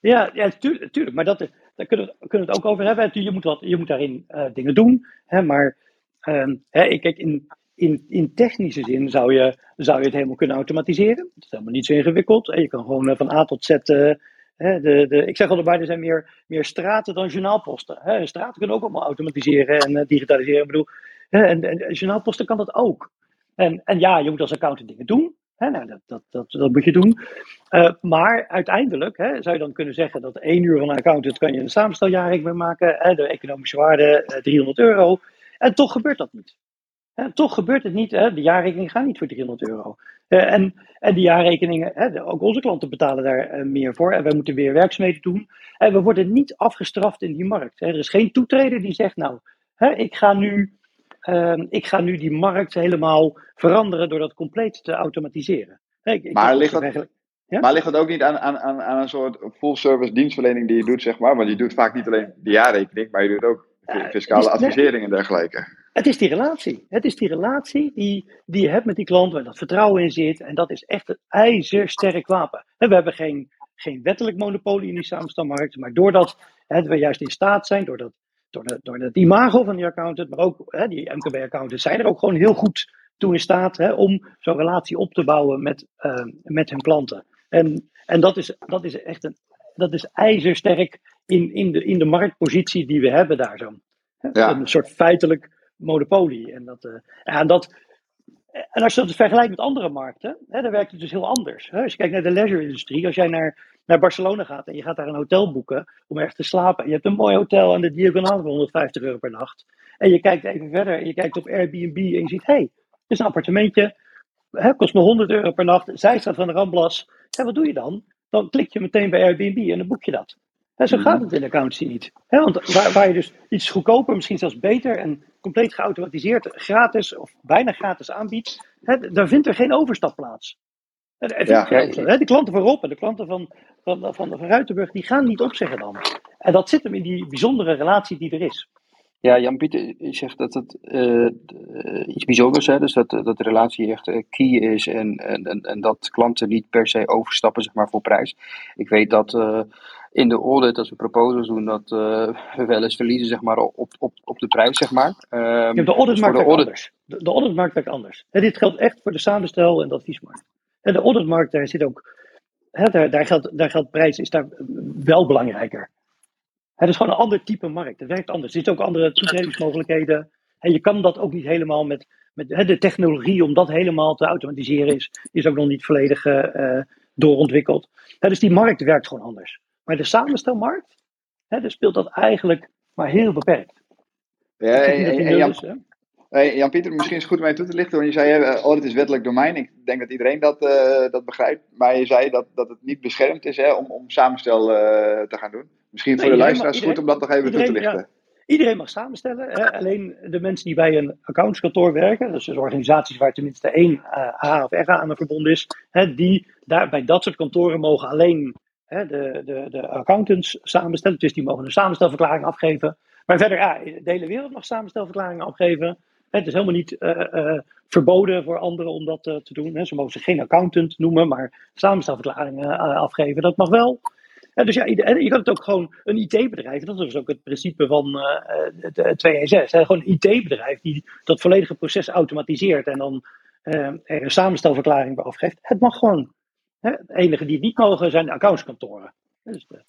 Ja, ja tuurlijk, tuurlijk. Maar dat, daar kunnen we, kunnen we het ook over hebben. Je moet, wat, je moet daarin eh, dingen doen. Hè, maar ehm, hè, ik- kijk, in, in, in technische zin zou je, zou je het helemaal kunnen automatiseren. Het is helemaal niet zo ingewikkeld. En je kan gewoon eh, van A tot Z. eh, de, de, ik zeg al erbij, er zijn meer, meer straten dan journaalposten. Hè. Straten kunnen ook allemaal automatiseren en eh, digitaliseren. Ik bedoel, en, en, en journaalposten kan dat ook. En, en ja, je moet als accountant dingen doen. Nou, dat, dat, dat, moet je doen. Maar uiteindelijk zou je dan kunnen zeggen dat één uur van een accountant kan je een samensteljaarrekening mee maken. De economische waarde uh, 300 euro. En toch gebeurt dat niet. Toch gebeurt het niet. Hè, de jaarrekeningen gaan niet voor 300 euro. Uh, en, en die jaarrekeningen, hè, de, ook onze klanten betalen daar uh, meer voor. En wij moeten weer werkzaamheden doen. En we worden niet afgestraft in die markt. Hè. Er is geen toetreder die zegt, nou, hè, ik ga nu uh, ik ga nu die markt helemaal veranderen door dat compleet te automatiseren. Ik, ik maar, ligt dat, ja? maar ligt dat ook niet aan, aan, aan, aan een soort full-service dienstverlening die je doet, zeg maar? Want je doet vaak niet alleen de jaarrekening, maar je doet ook fiscale uh, advisering en dergelijke. Het is die relatie. Het is die relatie die, die je hebt met die klant, waar dat vertrouwen in zit. En dat is echt een ijzersterk wapen. We hebben geen, geen wettelijk monopolie in die samenstelmarkt, maar doordat hè, we juist in staat zijn, doordat door, de, door het imago van die accountant, maar ook hè, die MKB-accountants zijn er ook gewoon heel goed toe in staat hè, om zo'n relatie op te bouwen met, uh, met hun klanten. En, en dat, is, dat is echt een, dat is ijzersterk in, in, de, in de marktpositie die we hebben daar zo. Ja. Een soort feitelijk monopolie. En, dat, uh, ja, dat, en als je dat vergelijkt met andere markten, hè, dan werkt het dus heel anders. Hè. Als je kijkt naar de leisure-industrie, als jij naar, naar Barcelona gaat en je gaat daar een hotel boeken om ergens te slapen. Je hebt een mooi hotel aan de diagonaal voor 150 euro per nacht. En je kijkt even verder en je kijkt op Airbnb en je ziet, hé, hey, dit is een appartementje, hè, kost me 100 euro per nacht, zijstraat van de Ramblas. En wat doe je dan? Dan klik je meteen bij Airbnb en dan boek je dat. En zo gaat het in de accountancy niet. He, want waar, waar, je dus iets goedkoper, misschien zelfs beter en compleet geautomatiseerd, gratis of bijna gratis aanbiedt, he, daar vindt er geen overstap plaats. Er ja, de klanten van Rob en de klanten van, van, van, van Ruitenburg, die gaan niet opzeggen dan. En dat zit hem in die bijzondere relatie die er is. Ja, Jan-Pieter zegt dat het uh, iets bijzonders is, dus dat, dat de relatie echt uh, key is en, en, en dat klanten niet per se overstappen zeg maar, voor prijs. Ik weet dat uh, in de audit, als we proposals doen, dat we wel eens verliezen zeg maar, op, op, op de prijs. Zeg maar. Um, ja, de auditmarkt dus werkt anders. De, de auditmarkt werkt anders. En dit geldt echt voor de samenstel en de adviesmarkt. En de auditmarkt, daar zit ook, hè, daar, daar, geldt, daar geldt prijs, is daar wel belangrijker. Het is gewoon een ander type markt. Het werkt anders. Er zitten ook andere toetredingsmogelijkheden. En je kan dat ook niet helemaal met, met de technologie om dat helemaal te automatiseren is, is ook nog niet volledig uh, doorontwikkeld. dus die markt werkt gewoon anders. Maar de samenstelmarkt, hè, daar speelt dat eigenlijk maar heel beperkt. Ja, en, en, en Jan, hey, Jan-Pieter, misschien is het goed om mij toe te lichten, want je zei, uh, audit is wettelijk domein. Ik denk dat iedereen dat, uh, dat begrijpt. Maar je zei dat, dat het niet beschermd is hè, om, om samenstel uh, te gaan doen. Misschien voor nee, de luisteraars mag, iedereen, goed om dat nog even iedereen, toe te lichten. Ja, iedereen mag samenstellen. Hè? Alleen de mensen die bij een accountskantoor werken, dus, dus organisaties waar tenminste één H of RA aan verbonden is, hè, die daar, bij dat soort kantoren mogen alleen hè, de, de, de accountants samenstellen. Dus die mogen een samenstelverklaring afgeven. Maar verder, ja, de hele wereld mag samenstelverklaringen afgeven. Het is helemaal niet uh, uh, verboden voor anderen om dat uh, te doen. Hè. Ze mogen zich geen accountant noemen, maar samenstelverklaringen afgeven, dat mag wel. dus ja, je kan het ook gewoon een IT-bedrijf, dat is ook het principe van de 216, hè, gewoon een IT-bedrijf die dat volledige proces automatiseert en dan een samenstelverklaring bij afgeeft. Het mag gewoon. Hè. Het enige die het niet mogen zijn de accountskantoren. Dus de,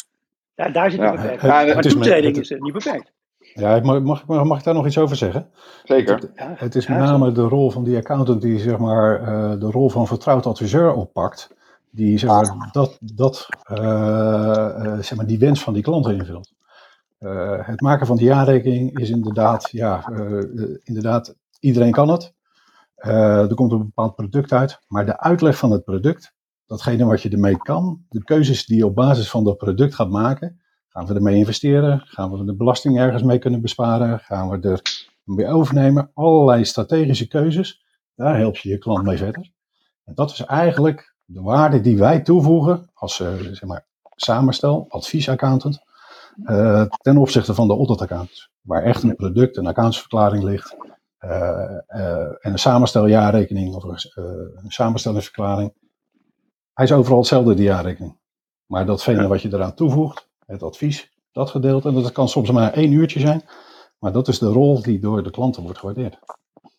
ja, daar zit een ja, beperking. Ja, maar toetreding is niet beperkt. Ja, mag, mag, mag ik daar nog iets over zeggen? Zeker. Het, het is met name de rol van die accountant die zeg maar, uh, de rol van vertrouwd adviseur oppakt. Die zeg maar, dat, dat, uh, uh, zeg maar, die wens van die klanten invult. het maken van die jaarrekening is inderdaad, ja, inderdaad, iedereen kan het. er komt een bepaald product uit, maar de uitleg van het product, datgene wat je ermee kan, de keuzes die je op basis van dat product gaat maken, Gaan we ermee investeren? Gaan we de belasting ergens mee kunnen besparen? Gaan we er weer overnemen? Allerlei strategische keuzes. Daar help je je klant mee verder. En dat is eigenlijk de waarde die wij toevoegen als uh, zeg maar, samenstel, adviesaccountant, uh, ten opzichte van de auditaccountant. Waar echt een product, een accountsverklaring ligt. eh, eh, en een samensteljaarrekening of een, een samenstellingsverklaring. Hij is overal hetzelfde, die jaarrekening. Maar datgene wat je eraan toevoegt, het advies, dat gedeelte, en dat kan soms maar één uurtje zijn, maar dat is de rol die door de klanten wordt gewaardeerd.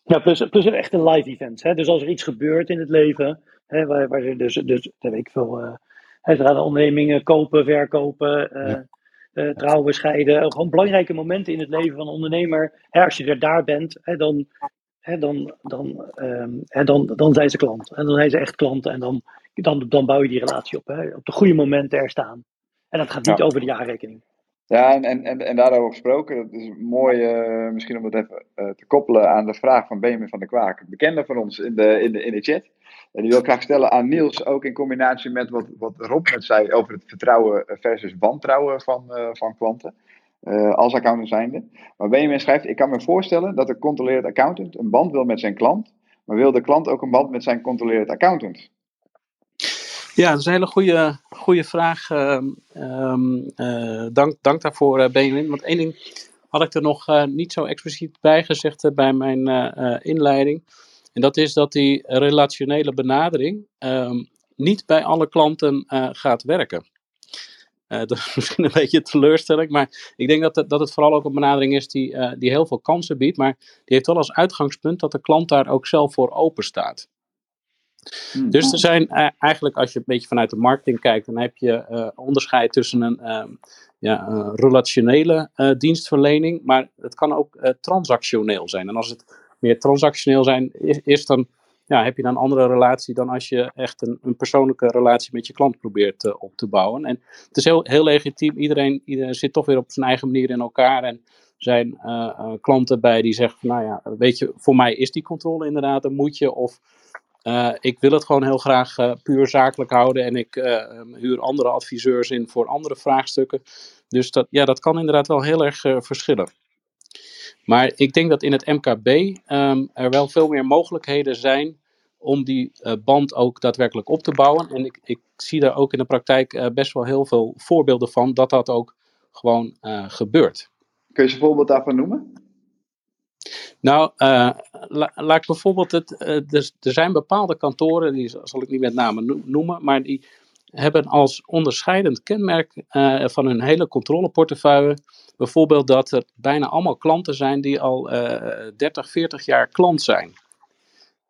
Ja, plus, plus een echte live events. Hè? Dus als er iets gebeurt in het leven, hè, waar, waar dus, dus weet ik veel, uh, gaan ondernemingen kopen, verkopen, uh, ja. uh, trouwen, scheiden. Gewoon belangrijke momenten in het leven van een ondernemer. Hè, als je er daar bent, hè, dan, hè, dan, dan, um, dan, dan zijn ze klant. En dan zijn ze echt klanten en dan, dan, dan bouw je die relatie op. Hè? Op de goede momenten er staan. En dat gaat niet ja. over de jaarrekening. Ja, en, en, en daarover gesproken, dat is mooi uh, misschien om het even uh, te koppelen aan de vraag van Benjamin van der Kwaak, bekende van ons in de, in de, in de chat. En die wil ik graag stellen aan Niels, ook in combinatie met wat, wat Rob net zei over het vertrouwen versus wantrouwen van, uh, van klanten, als accountant zijnde. Maar Benjamin schrijft, ik kan me voorstellen dat een controleerd accountant een band wil met zijn klant, maar wil de klant ook een band met zijn controleerd accountant? Ja, dat is een hele goede, goede vraag. Um, uh, dank, dank daarvoor, uh, Benjamin. Want één ding had ik er nog niet zo expliciet bij gezegd bij mijn inleiding. En dat is dat die relationele benadering um, niet bij alle klanten gaat werken. Dat is misschien een beetje teleurstelling, maar ik denk dat het, dat het vooral ook een benadering is die, die heel veel kansen biedt. Maar die heeft wel als uitgangspunt dat de klant daar ook zelf voor open staat. Dus er zijn uh, eigenlijk, als je een beetje vanuit de marketing kijkt, dan heb je onderscheid tussen een uh, ja, relationele dienstverlening, maar het kan ook transactioneel zijn. En als het meer transactioneel zijn, is, is, dan ja, heb je dan een andere relatie dan als je echt een, een persoonlijke relatie met je klant probeert op te bouwen. En het is heel, heel legitiem, iedereen, iedereen zit toch weer op zijn eigen manier in elkaar. En zijn klanten bij die zeggen, nou ja, weet je, voor mij is die controle inderdaad een moetje of... Ik wil het gewoon heel graag puur zakelijk houden en ik uh, huur andere adviseurs in voor andere vraagstukken. Dus dat, ja, dat kan inderdaad wel heel erg verschillen. Maar ik denk dat in het MKB um, er wel veel meer mogelijkheden zijn om die band ook daadwerkelijk op te bouwen. En ik, ik zie daar ook in de praktijk best wel heel veel voorbeelden van dat dat ook gewoon gebeurt. Kun je een voorbeeld daarvan noemen? Nou, la, laat ik bijvoorbeeld het. Er, er, zijn bepaalde kantoren, die zal ik niet met name noemen, maar die hebben als onderscheidend kenmerk uh, van hun hele controleportefeuille bijvoorbeeld dat er bijna allemaal klanten zijn die al 30, 40 jaar klant zijn.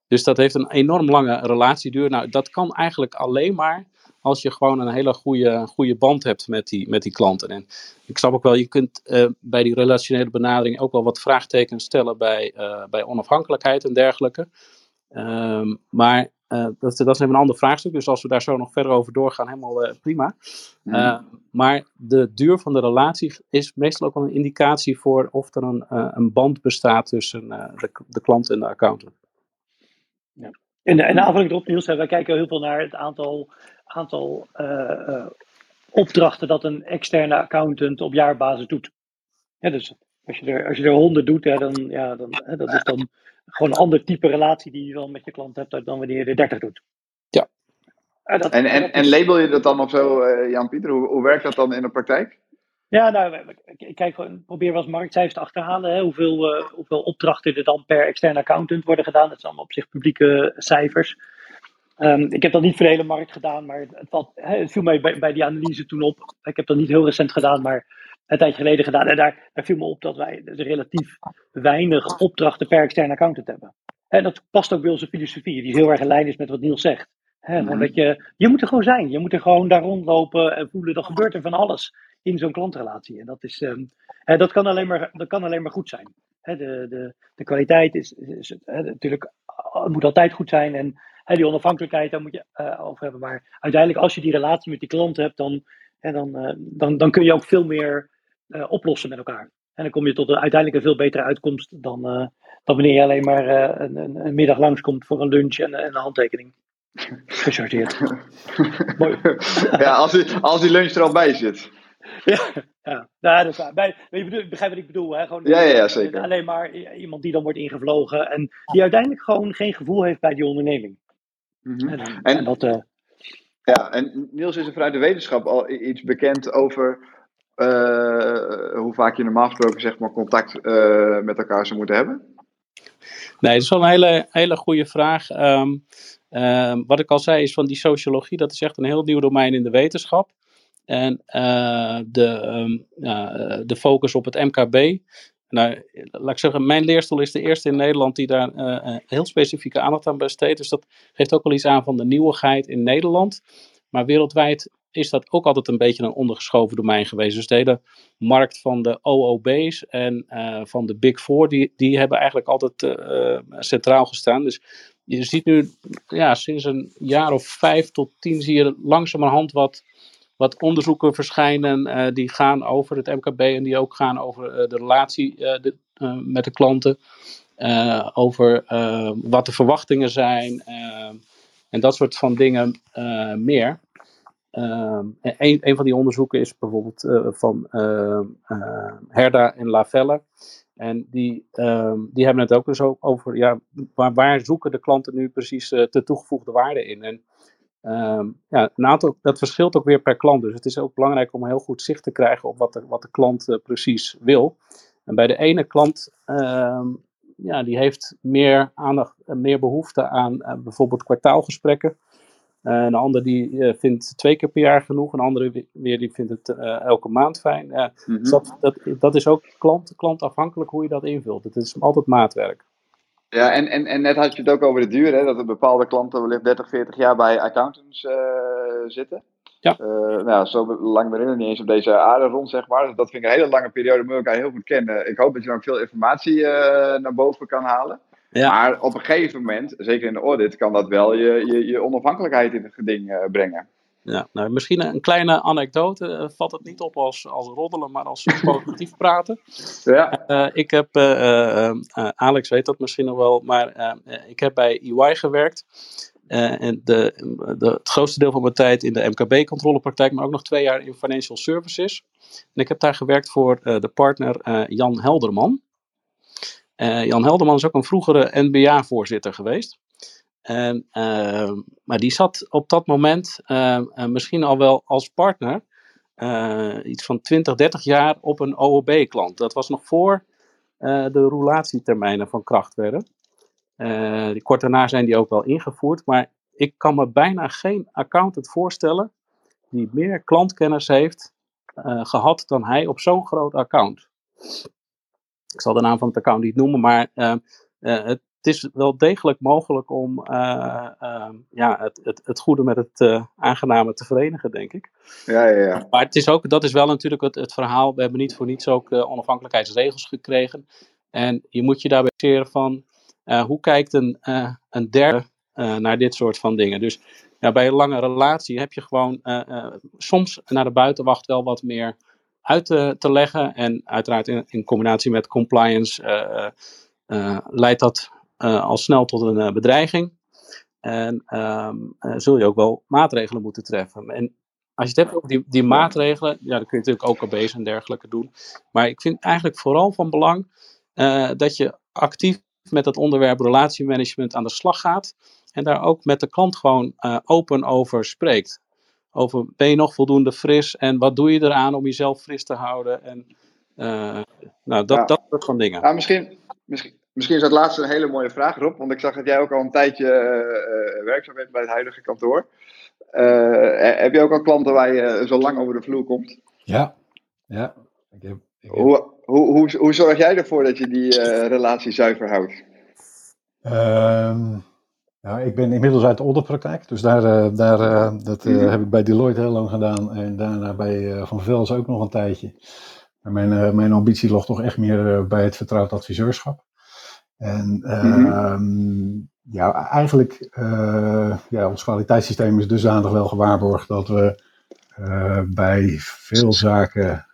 Dus dat heeft een enorm lange relatieduur. Nou, dat kan eigenlijk alleen maar als je gewoon een hele goede, goede band hebt met die, met die klanten. En ik snap ook wel, je kunt uh, bij die relationele benadering ook wel wat vraagtekens stellen bij, bij onafhankelijkheid en dergelijke. Um, maar uh, dat, dat is even een ander vraagstuk, dus als we daar zo nog verder over doorgaan, helemaal prima. Mm. maar de duur van de relatie is meestal ook wel een indicatie voor of er een, een band bestaat tussen de, de klant en de accountant. Ja. En, en aanvulling erop, Niels, wij kijken heel veel naar het aantal, aantal opdrachten dat een externe accountant op jaarbasis doet. Ja, dus als je er, als je er 100 doet, ja, dan, ja, dan, hè, dat is dan gewoon een ander type relatie die je dan met je klant hebt dan wanneer je er 30 doet. Ja. En, dat, en, en, en label je dat dan of zo, uh, Jan-Pieter? Hoe, hoe werkt dat dan in de praktijk? Ja, nou, ik kijk, probeer wel eens marktcijfers te achterhalen. Hè, hoeveel, uh, hoeveel opdrachten er dan per externe accountant worden gedaan. Dat zijn allemaal op zich publieke cijfers. Um, ik heb dat niet voor de hele markt gedaan, maar het, valt, hè, het viel mij bij, bij, die analyse toen op. Ik heb dat niet heel recent gedaan, maar een tijdje geleden gedaan. En daar, daar viel me op dat wij dus relatief weinig opdrachten per externe accountant hebben. En dat past ook bij onze filosofie, die heel erg in lijn is met wat Niels zegt. He, mm -hmm. dat je, je moet er gewoon zijn. Je moet er gewoon daar rondlopen en voelen. Dat gebeurt er van alles in zo'n klantrelatie. En dat, is, um, he, dat, kan, alleen maar, dat kan alleen maar goed zijn. He, de, de, de kwaliteit is, is natuurlijk, het moet altijd goed zijn. En die onafhankelijkheid, daar moet je uh, over hebben. Maar uiteindelijk, als je die relatie met die klant hebt, dan, dan, uh, dan, dan kun je ook veel meer uh, oplossen met elkaar. En dan kom je tot een, uiteindelijk een veel betere uitkomst dan, dan wanneer je alleen maar een, een, een, middag langskomt voor een lunch en, en een handtekening. Gechargeerd. Mooi. Ja, als die, als die lunch er al bij zit. Ja, ja. Nou, dat is bij, je begrijpt wat ik bedoel. Hè? Gewoon, ja, ja, ja, zeker. Alleen maar iemand die dan wordt ingevlogen en die uiteindelijk gewoon geen gevoel heeft bij die onderneming. Mm -hmm. en, en, en, dat, uh... ja, en Niels, is er vanuit de wetenschap al iets bekend over uh, hoe vaak je normaal gesproken zeg maar, contact uh, met elkaar zou moeten hebben? Nee, dat is wel een hele, hele goede vraag. Ehm, ehm, wat ik al zei is van die sociologie, dat is echt een heel nieuw domein in de wetenschap. En uh, de, uh, de focus op het MKB. Nou, laat ik zeggen, mijn leerstoel is de eerste in Nederland die daar heel specifieke aandacht aan besteedt. Dus dat geeft ook wel iets aan van de nieuwigheid in Nederland. Maar wereldwijd is dat ook altijd een beetje een ondergeschoven domein geweest. Dus de hele markt van de OOB's en uh, van de Big Four, die, die hebben eigenlijk altijd uh, centraal gestaan. Dus je ziet nu, ja, sinds een jaar of vijf tot tien zie je langzamerhand wat, wat onderzoeken verschijnen die gaan over het MKB en die ook gaan over de relatie de, met de klanten. over wat de verwachtingen zijn en dat soort van dingen meer. Um, een, van die onderzoeken is bijvoorbeeld uh, van uh, uh, Herda en Lavelle. En die, die hebben het ook eens dus over, ja, waar, zoeken de klanten nu precies de toegevoegde waarde in? En ja, dat verschilt ook weer per klant. Dus het is ook belangrijk om heel goed zicht te krijgen op wat de, wat de klant precies wil. En bij de ene klant, ja, die heeft meer aandacht, meer behoefte aan bijvoorbeeld kwartaalgesprekken. Uh, een ander die uh, vindt twee keer per jaar genoeg. Een andere weer die vindt het uh, elke maand fijn. Mm -hmm. dus dat, dat, dat, is ook klant, klantafhankelijk hoe je dat invult. Het is altijd maatwerk. Ja, en, en, en net had je het ook over de duur. Hè, dat er bepaalde klanten wellicht 30, 40 jaar bij accountants zitten. Ja. nou, zo lang ben ik nog niet eens op deze aarde rond, zeg maar. Dus dat vind ik een hele lange periode. Moet elkaar heel goed kennen. Ik hoop dat je dan ook veel informatie naar boven kan halen. Ja. Maar op een gegeven moment, zeker in de audit, kan dat wel je, je, je onafhankelijkheid in het geding uh, brengen. Ja, nou, misschien een kleine anekdote. Uh, vat het niet op als, als roddelen, maar als positief praten. Ja. Uh, ik heb, Alex weet dat misschien nog wel, maar ik heb bij EY gewerkt. en de, de, het grootste deel van mijn tijd in de MKB-controlepraktijk, maar ook nog twee jaar in financial services. En ik heb daar gewerkt voor de partner Jan Helderman. Uh, Jan Helderman is ook een vroegere NBA-voorzitter geweest. En, uh, maar die zat op dat moment uh, misschien al wel als partner iets van 20, 30 jaar op een OOB-klant. Dat was nog voor de roulatietermijnen van kracht werden. kort daarna zijn die ook wel ingevoerd. Maar ik kan me bijna geen accountant voorstellen die meer klantkennis heeft gehad dan hij op zo'n groot account. Ik zal de naam van het account niet noemen, maar uh, uh, het is wel degelijk mogelijk om uh, ja, het, het, het, goede met het aangename te verenigen, denk ik. Ja, ja, ja. Maar het is ook, dat is wel natuurlijk het, het verhaal. We hebben niet voor niets ook onafhankelijkheidsregels gekregen. En je moet je daarbij baseren van hoe kijkt een, een derde naar dit soort van dingen. Dus ja, bij een lange relatie heb je gewoon soms naar de buitenwacht wel wat meer uit te, leggen. En uiteraard in, in combinatie met compliance uh, uh, leidt dat al snel tot een bedreiging. En um, zul je ook wel maatregelen moeten treffen. En als je het hebt over die, die maatregelen, ja, dan kun je natuurlijk ook OKB's en dergelijke doen. Maar ik vind eigenlijk vooral van belang dat je actief met het onderwerp relatiemanagement aan de slag gaat. En daar ook met de klant gewoon open over spreekt over ben je nog voldoende fris en wat doe je eraan om jezelf fris te houden. En uh, nou, dat, ja. dat soort van dingen. Nou, misschien, misschien, misschien is dat laatste een hele mooie vraag, Rob. Want ik zag dat jij ook al een tijdje uh, werkzaam bent bij het huidige kantoor. Uh, heb je ook al klanten waar je zo lang over de vloer komt? Ja, ja. Ik heb, ik heb... Hoe, hoe, hoe, hoe zorg jij ervoor dat je die relatie zuiver houdt? Um... Nou, ik ben inmiddels uit de auditpraktijk, dus daar, uh, daar, uh, dat uh, heb ik bij Deloitte heel lang gedaan en daarna bij Van Vels ook nog een tijdje. Maar mijn, mijn ambitie lag toch echt meer bij het vertrouwd adviseurschap. En mm-hmm. ja, eigenlijk, ja, ons kwaliteitssysteem is dusdanig wel gewaarborgd dat we bij veel zaken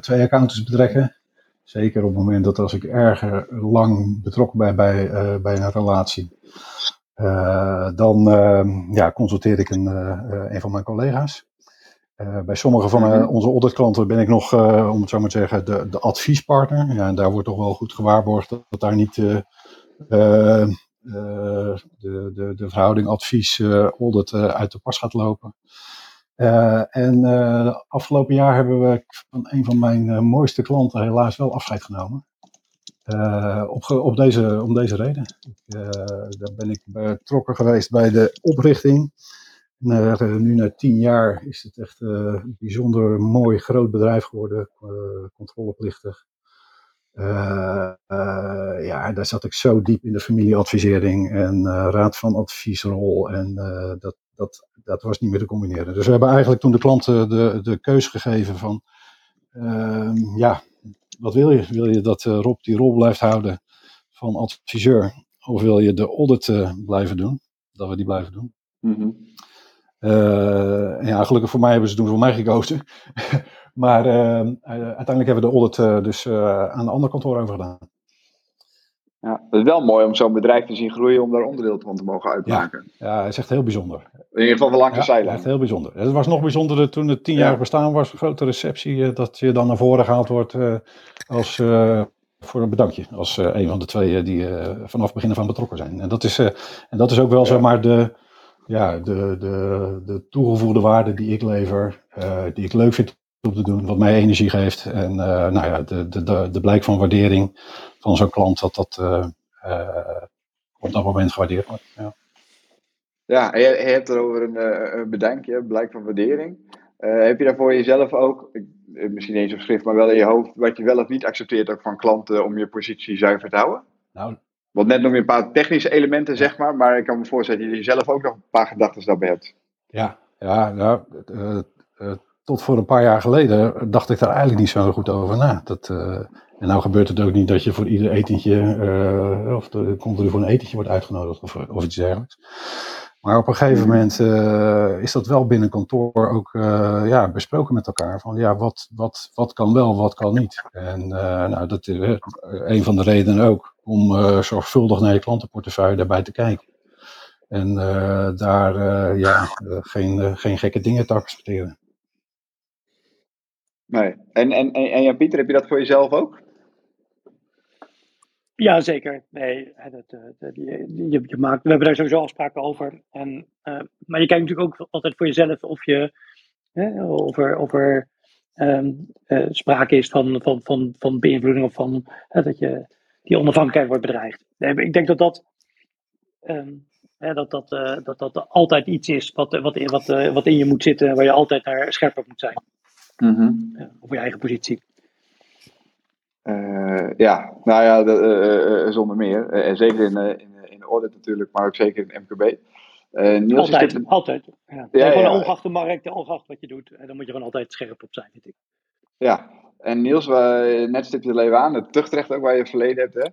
twee accountants betrekken. Zeker op het moment dat als ik erger lang betrokken ben bij, bij een relatie, dan uh, ja, consulteer ik een, uh, een van mijn collega's. bij sommige van Mhm. onze auditklanten ben ik nog, om het zo maar te zeggen, de, de adviespartner. Ja, en daar wordt toch wel goed gewaarborgd dat, dat daar niet de, de, de, de verhouding advies-audit uit de pas gaat lopen. en afgelopen jaar hebben we van een van mijn mooiste klanten helaas wel afscheid genomen. Op, op deze, om deze reden. Ik, daar ben ik betrokken geweest bij de oprichting. nu na tien jaar is het echt een bijzonder mooi groot bedrijf geworden, controleplichtig. Ja, daar zat ik zo diep in de familieadvisering en raad van adviesrol. En dat, dat, dat was niet meer te combineren. Dus we hebben eigenlijk toen de klanten de, de keus gegeven van, ehm, ja, wat wil je? Wil je dat Rob die rol blijft houden van adviseur? Of wil je de audit blijven doen? Dat we die blijven doen. Mm -hmm. en ja, gelukkig voor mij hebben ze toen voor mij gekozen. Maar uh, uiteindelijk hebben we de audit dus aan de andere kantoor over gedaan. Ja, het is wel mooi om zo'n bedrijf te zien groeien om daar onderdeel van te mogen uitmaken. Ja, ja het is echt heel bijzonder. In ieder geval wel langs de ja, zijlijn. Echt heel bijzonder. Het was nog bijzonderder toen het tien jaar ja. bestaan was, een grote receptie, dat je dan naar voren gehaald wordt als, voor een bedankje. Als een van de twee die vanaf het begin af aan betrokken zijn. En dat is, en dat is ook wel ja. zeg maar de, ja, de, de, de toegevoegde waarde die ik lever, die ik leuk vind te doen, wat mij energie geeft. En nou ja, de, de, de, de blijk van waardering van zo'n klant, dat dat uh, uh, op dat moment gewaardeerd wordt. Ja, ja en je, je hebt er over een, een bedankje, blijk van waardering. heb je daar voor jezelf ook, misschien eens op schrift, maar wel in je hoofd, wat je wel of niet accepteert ook van klanten om je positie zuiver te houden? Nou, Want net nog weer een paar technische elementen, zeg maar, maar ik kan me voorstellen dat je zelf ook nog een paar gedachten daarbij hebt. Ja, ja, nou, tot voor een paar jaar geleden dacht ik daar eigenlijk niet zo goed over na. Dat, en nou gebeurt het ook niet dat je voor ieder etentje, uh, of de continu voor een etentje wordt uitgenodigd of, of iets dergelijks. Maar op een gegeven moment uh, is dat wel binnen kantoor ook ja, besproken met elkaar. Van ja, wat, wat, wat kan wel, wat kan niet. En nou, dat is een van de redenen ook om zorgvuldig naar je klantenportefeuille daarbij te kijken. En daar ja, geen, geen gekke dingen te accepteren. Nee. En, en, en, en Jan Pieter, heb je dat voor jezelf ook? Ja, zeker. Nee, dat, dat, je, je, maakt, we hebben daar sowieso afspraken over. En, uh, maar je kijkt natuurlijk ook altijd voor jezelf of, je, hè, of er, of er um, uh, sprake is van, van, van, van beïnvloeding of van hè, dat je die onafhankelijkheid wordt bedreigd. Nee, ik denk dat dat, um, hè, dat, dat, uh, dat, dat altijd iets is wat, wat, wat, wat in je moet zitten, waar je altijd naar scherp op moet zijn. Mm -hmm. ja, op je eigen positie. Uh, ja, nou ja, de, uh, uh, zonder meer. En zeker in, in, in de audit natuurlijk, maar ook zeker in MKB. Niels, altijd, dit... altijd. Ja. Ja, gewoon ja. ongeacht de markt, ongeacht wat je doet. En dan moet je gewoon altijd scherp op zijn, vind ik. Ja, en Niels, net stip je er even aan, het tuchtrecht ook waar je verleden hebt. Hè?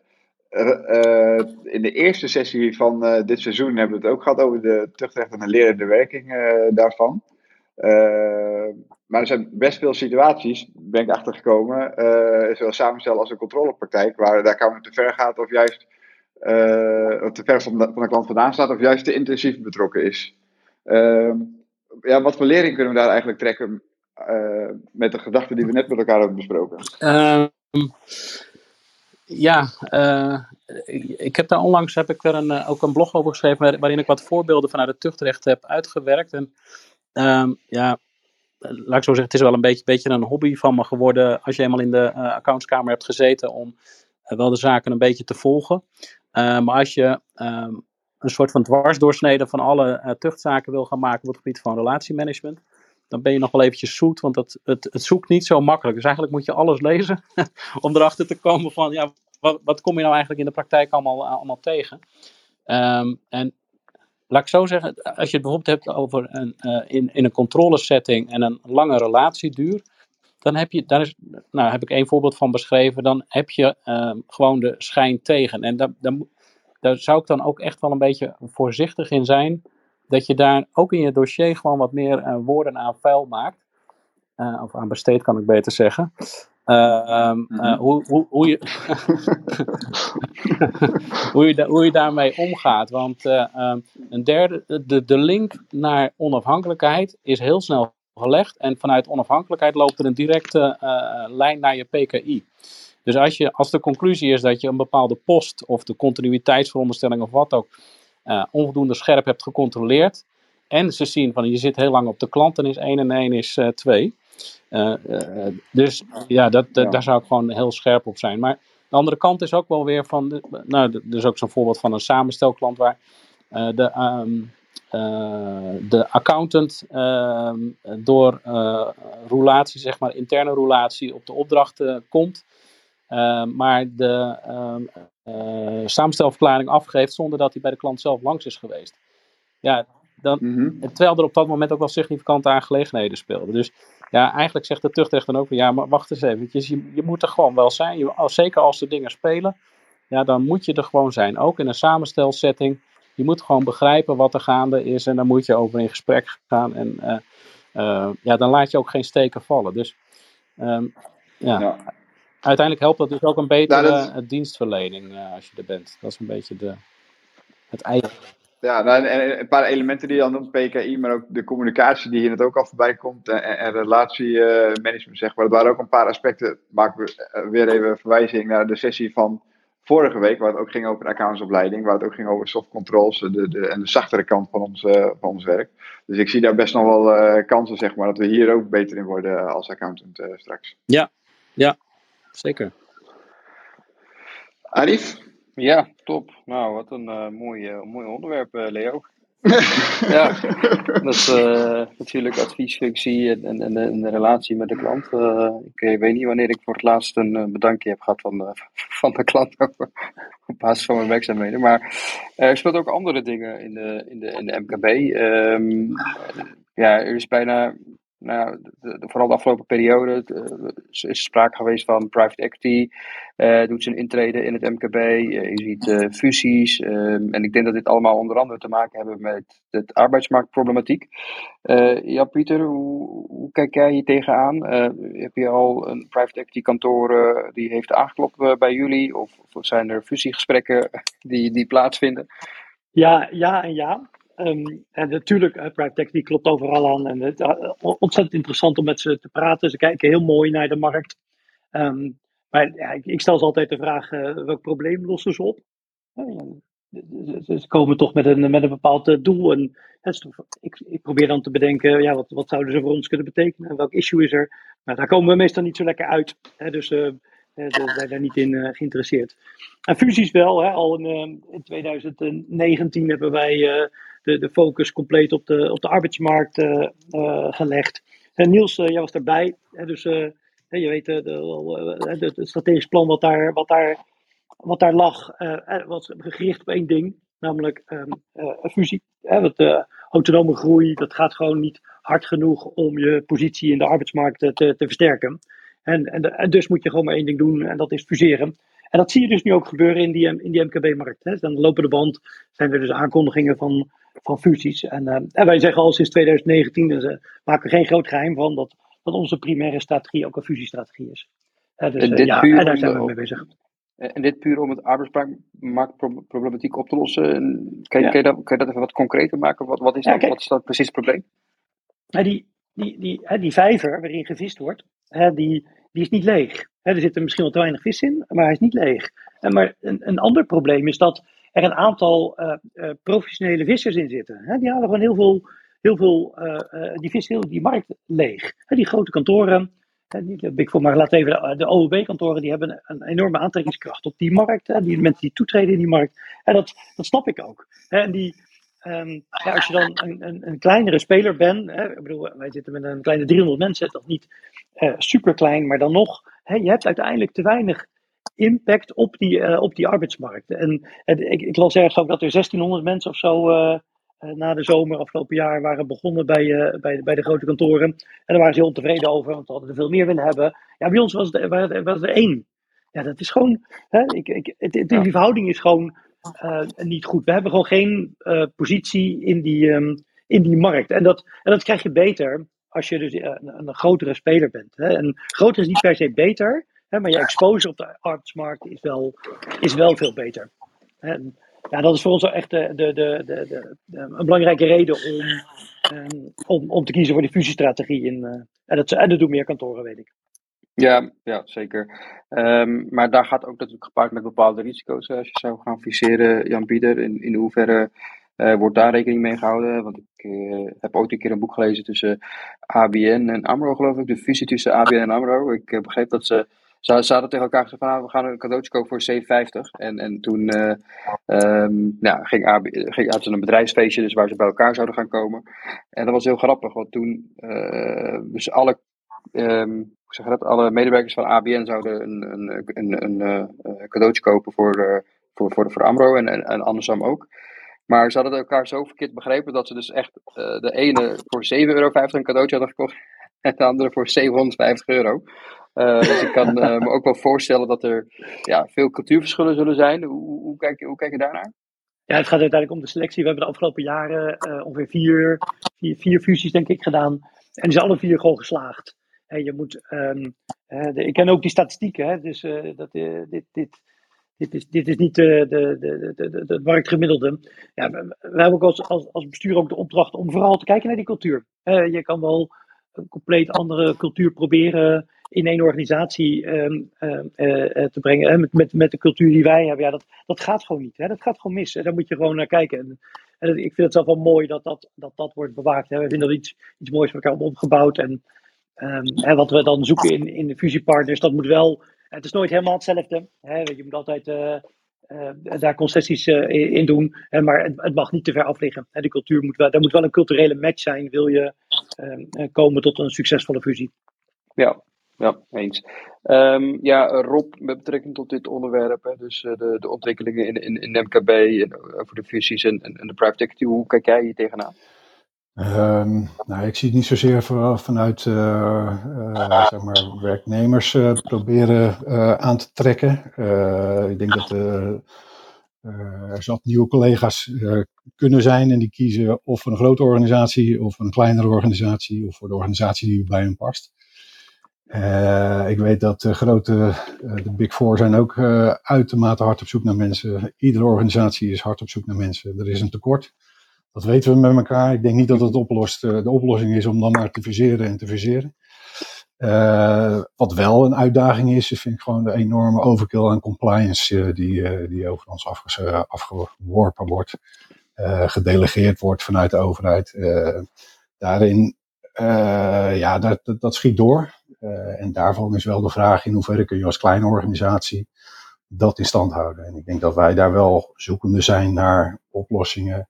in de eerste sessie van dit seizoen hebben we het ook gehad over de tuchtrecht en de lerende werking daarvan. Maar er zijn best veel situaties, ben ik achtergekomen, uh, zowel samenstellen als een controlepraktijk, waar daar kamer te ver gaat of juist uh, te ver van de, de klant vandaan staat of juist te intensief betrokken is. Uh, ja, wat voor lering kunnen we daar eigenlijk trekken met de gedachten die we net met elkaar hebben besproken? Um, ja, ik, ik, heb daar onlangs heb ik er een, ook een blog over geschreven waarin ik wat voorbeelden vanuit het tuchtrecht heb uitgewerkt. En Um, ja, laat ik zo zeggen, het is wel een beetje, een hobby van me geworden als je eenmaal in de uh, accountskamer hebt gezeten om uh, wel de zaken een beetje te volgen. Uh, maar als je um, een soort van dwarsdoorsnede van alle tuchtzaken wil gaan maken op het gebied van relatiemanagement, dan ben je nog wel eventjes zoet, want het, het, het zoekt niet zo makkelijk. Dus eigenlijk moet je alles lezen om erachter te komen van, ja, wat, wat kom je nou eigenlijk in de praktijk allemaal, allemaal tegen? Um, en laat ik zo zeggen, als je het bijvoorbeeld hebt over een, uh, in, in een controlesetting en een lange relatieduur, dan heb je, daar is, nou heb ik één voorbeeld van beschreven, dan heb je uh, gewoon de schijn tegen. En daar, daar zou ik dan ook echt wel een beetje voorzichtig in zijn, dat je daar ook in je dossier gewoon wat meer uh, woorden aan vuil maakt. of aan besteed kan ik beter zeggen. Uh, um, uh, mm-hmm. hoe, hoe, hoe, je hoe, je hoe je daarmee omgaat. Want uh, um, een derde, de, de link naar onafhankelijkheid is heel snel gelegd. En vanuit onafhankelijkheid loopt er een directe lijn naar je PKI. Dus als, je, als de conclusie is dat je een bepaalde post of de continuïteitsveronderstelling of wat ook onvoldoende scherp hebt gecontroleerd. En ze zien van je zit heel lang op de klant, dan is 1 en 1 is 2. Uh, uh, dus ja, dat, daar zou ik gewoon heel scherp op zijn. Maar De andere kant is ook wel weer van, de, nou, er is ook zo'n voorbeeld van een samenstelklant waar uh, de, ehm, de accountant uh, door roulatie, zeg maar interne roulatie, op de opdracht komt. maar de ehm, samenstelverklaring afgeeft zonder dat hij bij de klant zelf langs is geweest. Ja, dan, mm -hmm. Terwijl er op dat moment ook wel significante aangelegenheden speelden. Dus ja, eigenlijk zegt de tuchtrechter dan ook: ja, maar wacht eens even. Je, je moet er gewoon wel zijn. Je, als, zeker als de dingen spelen, ja, dan moet je er gewoon zijn. Ook in een samenstelsetting. Je moet gewoon begrijpen wat er gaande is en dan moet je over in gesprek gaan. En uh, uh, ja, dan laat je ook geen steken vallen. Dus um, ja. ja. uiteindelijk helpt dat dus ook een betere nou, dat... dienstverlening uh, als je er bent. Dat is een beetje de, het eigen. Ja, nou, en een paar elementen die je dan noemt, PKI, maar ook de communicatie die hier net ook al voorbij komt en, en relatiemanagement, zeg maar. Dat waren ook een paar aspecten. Maken we weer even verwijzing naar de sessie van vorige week, waar het ook ging over accountsopleiding, waar het ook ging over soft controls de, de, en de zachtere kant van ons, uh, van ons werk. Dus ik zie daar best nog wel uh, kansen, zeg maar, dat we hier ook beter in worden als accountant uh, straks. Ja, ja, zeker. Arif? Ja, top. Nou, wat een mooi, mooi onderwerp, Leo. ja, dat is uh, natuurlijk adviesfunctie en, en, en, de, en, de, relatie met de klant. Uh, ik weet niet wanneer ik voor het laatst een bedankje heb gehad van de, van de klant op basis van mijn werkzaamheden. Maar er speelt ook andere dingen in de, in de, in de MKB. Um, ja, er is bijna nou, de, vooral de afgelopen periode uh, is sprake geweest van private equity. Uh, doet zijn intrede in het MKB. Uh, je ziet fusies. Ehm, en ik denk dat dit allemaal onder andere te maken hebben met de arbeidsmarktproblematiek. Jan-Pieter, hoe, hoe, kijk jij hier tegenaan? heb je al een private equity kantoor die heeft aangeklopt bij jullie? Of, of zijn er fusiegesprekken die, die plaatsvinden? Ja, ja en ja. Um, en natuurlijk, uh, private klopt overal aan. En het uh, ontzettend interessant om met ze te praten. Ze kijken heel mooi naar de markt. Um, maar ja, ik, stel ze altijd de vraag: uh, welk probleem lossen ze op? ze komen toch met een, met een bepaald doel. En ik, ik, probeer dan te bedenken: ja, wat, wat zouden ze voor ons kunnen betekenen? Welk issue is er? Maar daar komen we meestal niet zo lekker uit. Hè, dus we zijn daar niet in uh, geïnteresseerd. En fusies wel. Hè. Al in, uh, in 2019 hebben wij uh, de, de focus compleet op de, op de arbeidsmarkt gelegd. En Niels, jij was erbij. Hè, dus je weet het strategisch plan wat daar, wat daar, wat daar lag, was gericht op één ding. Namelijk um, fusie. Hè, want, autonome groei, dat gaat gewoon niet hard genoeg om je positie in de arbeidsmarkt te, te versterken. En, en, dus moet je gewoon maar één ding doen en dat is fuseren. En dat zie je dus nu ook gebeuren in die, in die MKB-markt. Dan lopen de band zijn er dus aankondigingen van, van fusies. En, uh, en wij zeggen al sinds 2019, dus, uh, maken we geen groot geheim van, dat, dat onze primaire strategie ook een fusiestrategie is. Uh, dus, en, ja, en daar zijn we mee bezig. En dit puur om het arbeidsmarktproblematiek op te lossen. Kan, ja. kan, je dat, kan je dat even wat concreter maken? Wat, wat, is, dat, wat is dat precies het probleem? die, die, die, die vijver waarin gevist wordt, die, die is niet leeg. Er zitten misschien wel te weinig vis in, maar hij is niet leeg. En maar een, een ander probleem is dat er een aantal uh, uh, professionele vissers in zitten. Hè, die halen gewoon heel veel, heel veel uh, die vissen heel die markt leeg. Hè, die grote kantoren, Big maar laat even de, de OEB-kantoren, die hebben een enorme aantrekkingskracht op die markt. Hè, die mensen die toetreden in die markt. En dat, dat snap ik ook. En die, Um, ja, als je dan een, een, een kleinere speler bent, hè, ik bedoel, wij zitten met een kleine 300 mensen, dat niet uh, super klein, maar dan nog, hè, je hebt uiteindelijk te weinig impact op die, uh, op die arbeidsmarkt. En, en ik, ik, las ergens ook dat er 1600 mensen of zo uh, na de zomer afgelopen jaar waren begonnen bij, bij, bij de grote kantoren. En daar waren ze heel ontevreden over, want ze hadden er veel meer willen hebben. Ja, bij ons was het, was het er één. Ja, dat is gewoon, hè, ik, ik, het, die verhouding is gewoon uh, niet goed. We hebben gewoon geen uh, positie in die, um, in die markt. En dat, en dat krijg je beter als je dus een, een grotere speler bent. Hè. En groter is niet per se beter, hè, maar je exposure op de arbeidsmarkt is wel, is wel veel beter. En, ja, dat is voor ons echt de, de, de, de, een belangrijke reden om, um, om, om te kiezen voor die fusiestrategie. In, uh, en, dat, en dat doen meer kantoren, weet ik. Ja, ja zeker. Um, maar daar gaat ook natuurlijk gepaard met bepaalde risico's. Als je zou gaan fuseren, Jan Bieder, in, in hoeverre uh, wordt daar rekening mee gehouden? Want ik uh, heb ooit een keer een boek gelezen tussen ABN en AMRO, geloof ik. De fusie tussen ABN en AMRO. Ik begreep dat ze ze, ze hadden tegen elkaar gezegd van nou, we gaan een cadeautje kopen voor 7,50. En, en toen uh, um, nou, ging, AB, ging uit een bedrijfsfeestje dus waar ze bij elkaar zouden gaan komen. En dat was heel grappig, want toen uh, dus alle, um, zeg dat, alle medewerkers van ABN zouden een, een, een, een, een cadeautje kopen voor, voor, voor, voor AMRO en, en, andersom ook. Maar ze hadden elkaar zo verkeerd begrepen dat ze dus echt de ene voor 7,50 euro een cadeautje hadden gekocht en de andere voor 750 euro. Uh, dus ik kan uh, me ook wel voorstellen dat er ja, veel cultuurverschillen zullen zijn. Hoe, hoe, kijk, je, hoe kijk je daarnaar? Ja, het gaat uiteindelijk om de selectie. We hebben de afgelopen jaren ongeveer vier, vier, vier fusies, denk ik, gedaan. En die zijn alle vier gewoon geslaagd. En je moet, de, ik ken ook die statistieken, hè, dus dat, dit, dit, dit is, dit is niet de, de, de, de, de, marktgemiddelde. Ja, we, hebben ook als, als, als bestuur ook de opdracht om vooral te kijken naar die cultuur. Je kan wel een compleet andere cultuur proberen in één organisatie um, uh, uh, te brengen. Met, met, met de cultuur die wij hebben. Ja, dat, dat gaat gewoon niet. Hè? Dat gaat gewoon mis. En daar moet je gewoon naar kijken. En, en ik vind het zelf wel mooi dat dat, dat, dat wordt bewaakt. Hè? We vinden dat iets, iets moois voor elkaar opgebouwd. En um, wat we dan zoeken in, in de fusiepartners, dat moet wel het is nooit helemaal hetzelfde. Hè? Je moet altijd uh, daar concessies in doen. Maar het, mag niet te ver af liggen. Hè? De cultuur moet wel, er moet wel een culturele match zijn. Wil je komen tot een succesvolle fusie. Ja, ja, eens. Um, ja, Rob, met betrekking tot dit onderwerp, hè, dus de, de ontwikkelingen in, in, in MKB en over de fusies en, en, de private equity, hoe kijk jij hier tegenaan? Um, nou, ik zie het niet zozeer vanuit uh, zeg maar werknemers proberen aan te trekken. ik denk dat er zat nieuwe collega's kunnen zijn en die kiezen of voor een grote organisatie of voor een kleinere organisatie of voor de organisatie die bij hen past. Ik weet dat de grote, de Big Four zijn ook uitermate hard op zoek naar mensen. Iedere organisatie is hard op zoek naar mensen. Er is een tekort. Dat weten we met elkaar. Ik denk niet dat het oplost, eh, de oplossing is om dan maar te fuseren en te fuseren. Uh, wat wel een uitdaging is, vind ik gewoon de enorme overkill aan compliance uh, die, uh, die over ons afgeworpen wordt, gedelegeerd wordt vanuit de overheid. daarin, ja, dat, dat, schiet door. en daarvan is wel de vraag in hoeverre kun je als kleine organisatie dat in stand houden. En ik denk dat wij daar wel zoekende zijn naar oplossingen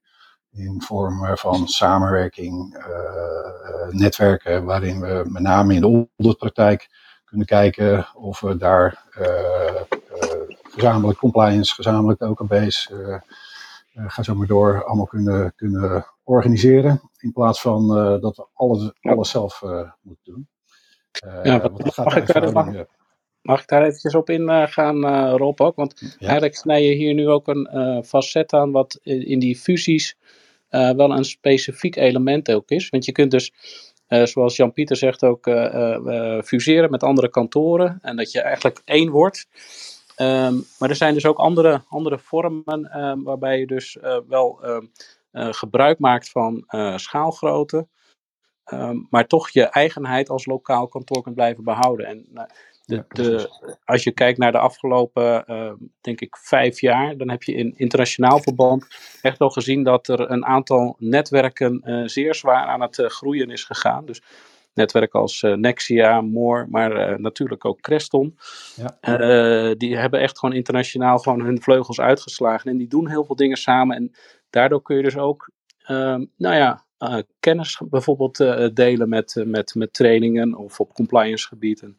in vorm van samenwerking, uh, netwerken, waarin we met name in de auditpraktijk kunnen kijken of we daar gezamenlijk compliance, gezamenlijk OKB's, ga zo maar door, allemaal kunnen, kunnen organiseren. In plaats van dat we alles, alles zelf moeten doen. ja, wat, gaat mag, ik daar, mag, mag, ik daar eventjes op ingaan, uh, Rob ook? Want ja. eigenlijk snij je hier nu ook een facet aan wat in die fusies uh, wel een specifiek element ook is. Want je kunt dus, zoals Jan-Pieter zegt, ook fuseren met andere kantoren. En dat je eigenlijk één wordt. Um, maar er zijn dus ook andere, andere vormen um, waarbij je dus wel um, gebruik maakt van schaalgrootte. maar toch je eigenheid als lokaal kantoor kunt blijven behouden. En de, de, als je kijkt naar de afgelopen, denk ik, vijf jaar, dan heb je in internationaal verband echt wel gezien dat er een aantal netwerken zeer zwaar aan het groeien is gegaan. Dus netwerken als Nexia, Moore, maar natuurlijk ook Creston. Ja. die hebben echt gewoon internationaal gewoon hun vleugels uitgeslagen. En die doen heel veel dingen samen. En daardoor kun je dus ook, nou ja, uh, kennis bijvoorbeeld uh, delen met, uh, met, met trainingen of op compliance gebieden.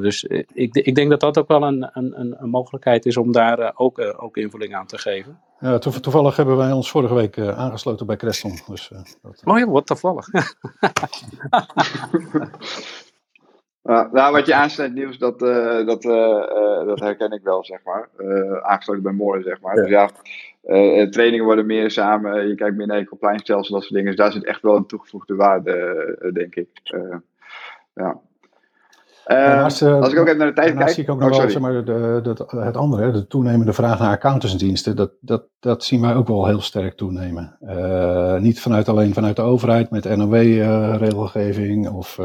dus ik, ik denk dat dat ook wel een, een, een mogelijkheid is om daar ook, ook invulling aan te geven. Ja, toevallig hebben wij ons vorige week aangesloten bij Creston. Dus, dat, oh ja, wat toevallig. nou, wat je aansnijdt, nieuws, dat, dat, dat herken ik wel, zeg maar. aangesloten bij Moore, zeg maar. Ja. Dus ja, uh, trainingen worden meer samen, je kijkt meer naar je compliance stelsel, dat soort dingen. Dus daar zit echt wel een toegevoegde waarde, uh, denk ik. Uh, ja. Als, als, ik ook even naar de tijd kijk. zie ik ook nog oh, wel zeg maar, de, de, het andere, de toenemende vraag naar accountantsdiensten. Dat, dat, dat zien wij ook wel heel sterk toenemen. niet vanuit, alleen vanuit de overheid met NOW-regelgeving, of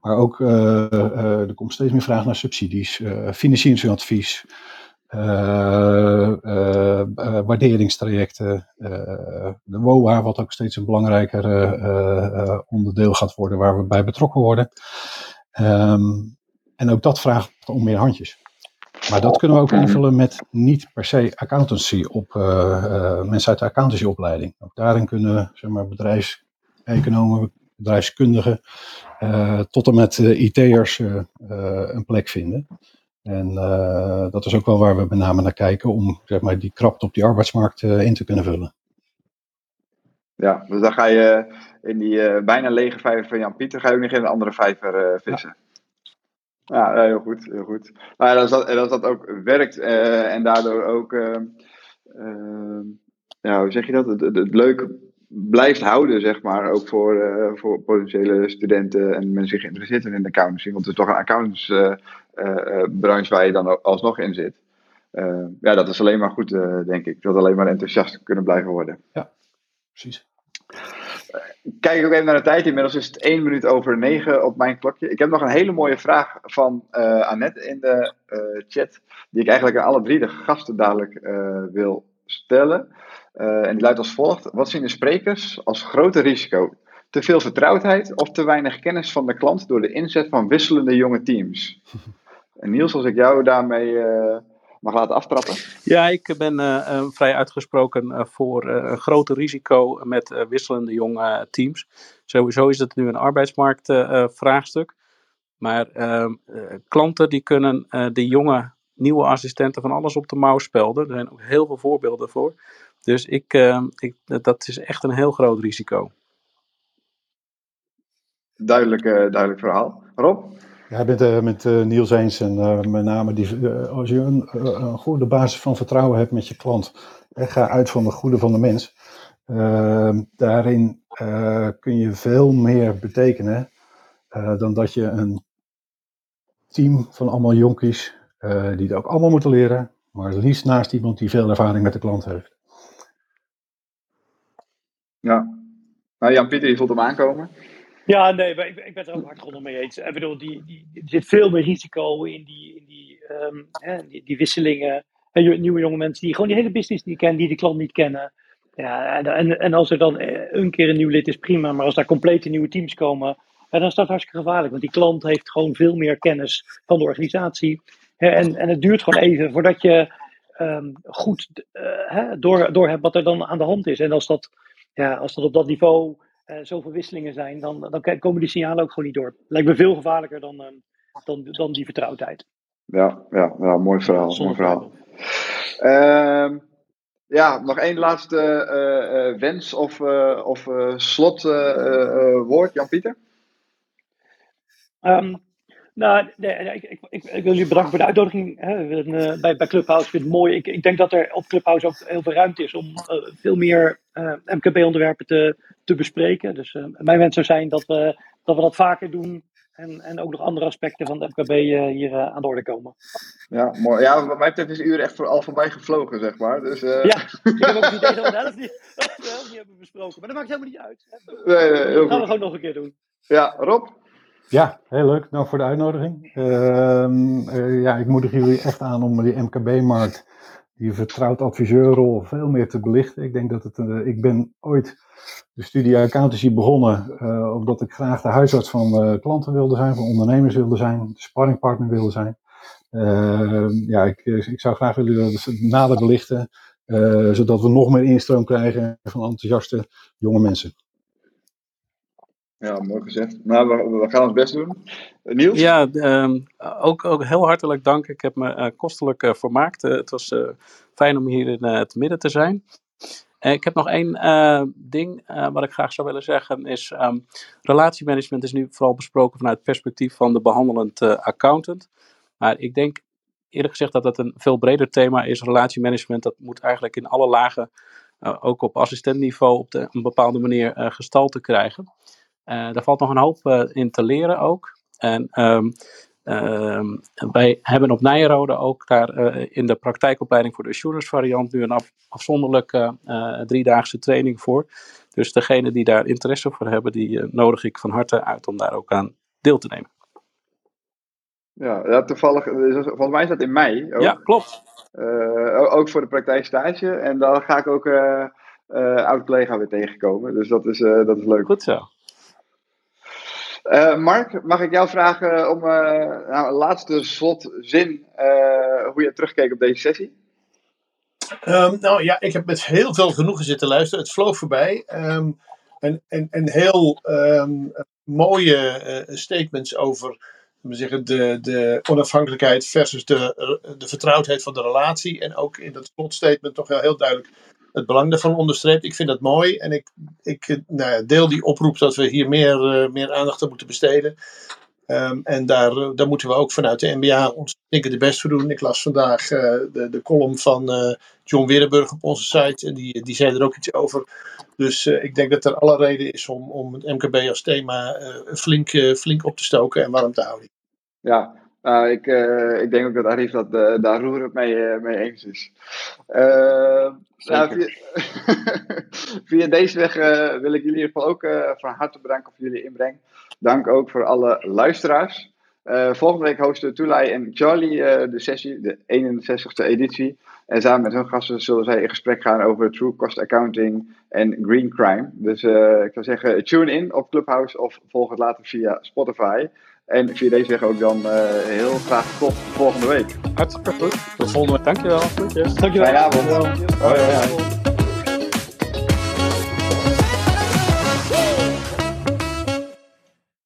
maar ook er komt steeds meer vraag naar subsidies, financieringsadvies. Waarderingstrajecten, de WOA, wat ook steeds een belangrijker onderdeel gaat worden waar we bij betrokken worden. Um, en ook dat vraagt om meer handjes. Maar dat kunnen we ook invullen met niet per se accountancy op uh, mensen uit de accountancyopleiding. Ook daarin kunnen zeg maar, bedrijfseconomen, bedrijfskundigen uh, tot en met IT'ers een plek vinden. En dat is ook wel waar we met name naar kijken om zeg maar, die krapte op die arbeidsmarkt in te kunnen vullen. Ja, dus dan ga je in die bijna lege vijver van Jan Pieter, ga je ook nog in een andere vijver vissen. Ja. Heel goed. Heel goed. Nou, als, dat, dat ook werkt uh, en daardoor ook, uh, uh, ja, hoe zeg je dat, het, het, leuk blijft houden, zeg maar, ook voor, voor potentiële studenten en mensen die geïnteresseerd zijn in de accountancy. Want het is toch een accountantsbranche waar je dan alsnog in zit. ja, dat is alleen maar goed, denk ik. Dat alleen maar enthousiast kunnen blijven worden. Ja, precies kijk ook even naar de tijd. Inmiddels is het 1 minuut over 9 op mijn klokje. Ik heb nog een hele mooie vraag van uh, Annette in de uh, chat. Die ik eigenlijk aan alle drie de gasten dadelijk uh, wil stellen. en die luidt als volgt. Wat zien de sprekers als grote risico? Te veel vertrouwdheid of te weinig kennis van de klant door de inzet van wisselende jonge teams? En Niels, als ik jou daarmee mag laten aftrappen? Ja, ik ben uh, vrij uitgesproken uh, voor een groter risico met wisselende jonge teams. Sowieso is het nu een arbeidsmarktvraagstuk. maar ehm, klanten die kunnen de jonge nieuwe assistenten van alles op de mouw spelden. Er zijn ook heel veel voorbeelden voor. Dus ik, ehm, ik, dat is echt een heel groot risico. Duidelijk, duidelijk verhaal. Rob? Ja, ik ben het uh, met uh, Niels eens. En uh, met name die, als je een, goede basis van vertrouwen hebt met je klant, ga uit van de goede van de mens. Ehm, daarin kun je veel meer betekenen dan dat je een team van allemaal jonkies, die het ook allemaal moeten leren, maar het liefst naast iemand die veel ervaring met de klant heeft. Ja, nou Jan-Pieter, je voelt hem aankomen. Ja, nee, ik, ik ben het er ook hardgrondig mee eens. Ik bedoel, die, die, er zit veel meer risico in die, in die, um, hè, die, wisselingen. En nieuwe jonge mensen die gewoon die hele business niet kennen, die de klant niet kennen. Ja, en, en, als er dan eh, een keer een nieuw lid is, prima. Maar als daar complete nieuwe teams komen, dan is dat hartstikke gevaarlijk. Want die klant heeft gewoon veel meer kennis van de organisatie. En, en het duurt gewoon even voordat je um, goed uh, door, door hebt wat er dan aan de hand is. En als dat, ja, als dat op dat niveau zoveel wisselingen zijn, dan, dan komen die signalen ook gewoon niet door. Lijkt me veel gevaarlijker dan, uh, dan, dan die vertrouwdheid. Ja, ja, ja mooi verhaal. Mooi verhaal. Uh, ja, nog één laatste uh, wens of, of slotwoord, Jan-Pieter? Um, nou, nee, ik, ik, ik, ik, wil jullie bedanken voor de uitnodiging hè, bij, bij Clubhouse. Ik vind het mooi. Ik, ik denk dat er op Clubhouse ook heel veel ruimte is om uh, veel meer uh, MKB-onderwerpen te, te bespreken. Dus uh, mijn wens zou zijn dat we, dat we dat vaker doen. En, en ook nog andere aspecten van de MKB hier aan de orde komen. Ja, mooi. Ja, wat mij betreft is uur echt voor al voorbij gevlogen, zeg maar. Dus, Ja, ik heb ook idee dat we de helft niet, de helft niet hebben besproken. Maar dat maakt helemaal niet uit. Nee, nee, dat gaan we gewoon nog een keer doen. Ja, Rob? Ja, heel leuk. Dank voor de uitnodiging. Uh, uh, ja, ik moedig jullie echt aan om die MKB-markt, die vertrouwd adviseurrol, veel meer te belichten. Ik denk dat het, uh, ik ben ooit de studie accountancy begonnen, omdat ik graag de huisarts van klanten wilde zijn, van ondernemers wilde zijn, sparringpartner wilde zijn. Ehm, ja, ik, ik zou graag willen dat nader belichten, zodat we nog meer instroom krijgen van enthousiaste jonge mensen. Ja, mooi gezegd. Nou, we, we, gaan ons best doen. Uh, Niels? Ja, um, ook, ook heel hartelijk dank. Ik heb me uh, kostelijk uh, vermaakt. het was fijn om hier in het midden te zijn. ik heb nog één ding wat ik graag zou willen zeggen. Is, um, relatiemanagement is nu vooral besproken vanuit het perspectief van de behandelend accountant. Maar ik denk eerlijk gezegd dat het een veel breder thema is. Relatiemanagement, dat moet eigenlijk in alle lagen, ook op assistentniveau, op de, een bepaalde manier gestalte krijgen. Uh, daar valt nog een hoop uh, in te leren ook. En um, um, wij hebben op Nijrode ook daar uh, in de praktijkopleiding voor de assurance variant nu een af, afzonderlijke driedaagse training voor. Dus degene die daar interesse voor hebben, die nodig ik van harte uit om daar ook aan deel te nemen. Ja, ja toevallig, volgens mij is dat in mei. Ook. Ja, klopt. ook voor de praktijkstage. En daar ga ik ook oud-collega weer tegenkomen. Dus dat is, dat is leuk. Goed zo. Uh, Mark, mag ik jou vragen om uh, nou, een laatste slotzin uh, hoe je terugkeek op deze sessie? Um, nou ja, ik heb met heel veel genoegen zitten luisteren. Het vloog voorbij. Um, en, en, en heel um, mooie statements over zeggen, de, de onafhankelijkheid versus de, de vertrouwdheid van de relatie. En ook in dat slotstatement toch wel heel duidelijk het belang daarvan onderstreept. Ik vind dat mooi en ik, ik nou, deel die oproep dat we hier meer, uh, meer aandacht aan moeten besteden. Um, en daar, daar moeten we ook vanuit de NBA ons denken de best voor doen. Ik las vandaag uh, de, de column van John Werenburg op onze site en die, die zei er ook iets over. Dus ik denk dat er alle reden is om, om het MKB als thema flink, flink op te stoken en warm te houden. Ja, nou, ik, uh, ik denk ook dat Arif dat, uh, daar roerend mee, uh, mee eens is. nou, via, via, deze weg wil ik jullie in ieder geval ook van harte bedanken voor jullie inbreng. Dank ook voor alle luisteraars. volgende week hosten Tulay en Charlie de sessie, de 61ste editie. En samen met hun gasten zullen zij in gesprek gaan over true cost accounting en green crime. Dus ik zou zeggen, tune in op Clubhouse of volg het later via Spotify. En via deze weg ook dan uh, heel graag tot volgende week. Hartstikke goed. Tot volgende week. Dankjewel. Dankjewel. Fijne avond. Dankjewel. Hoi, hoi.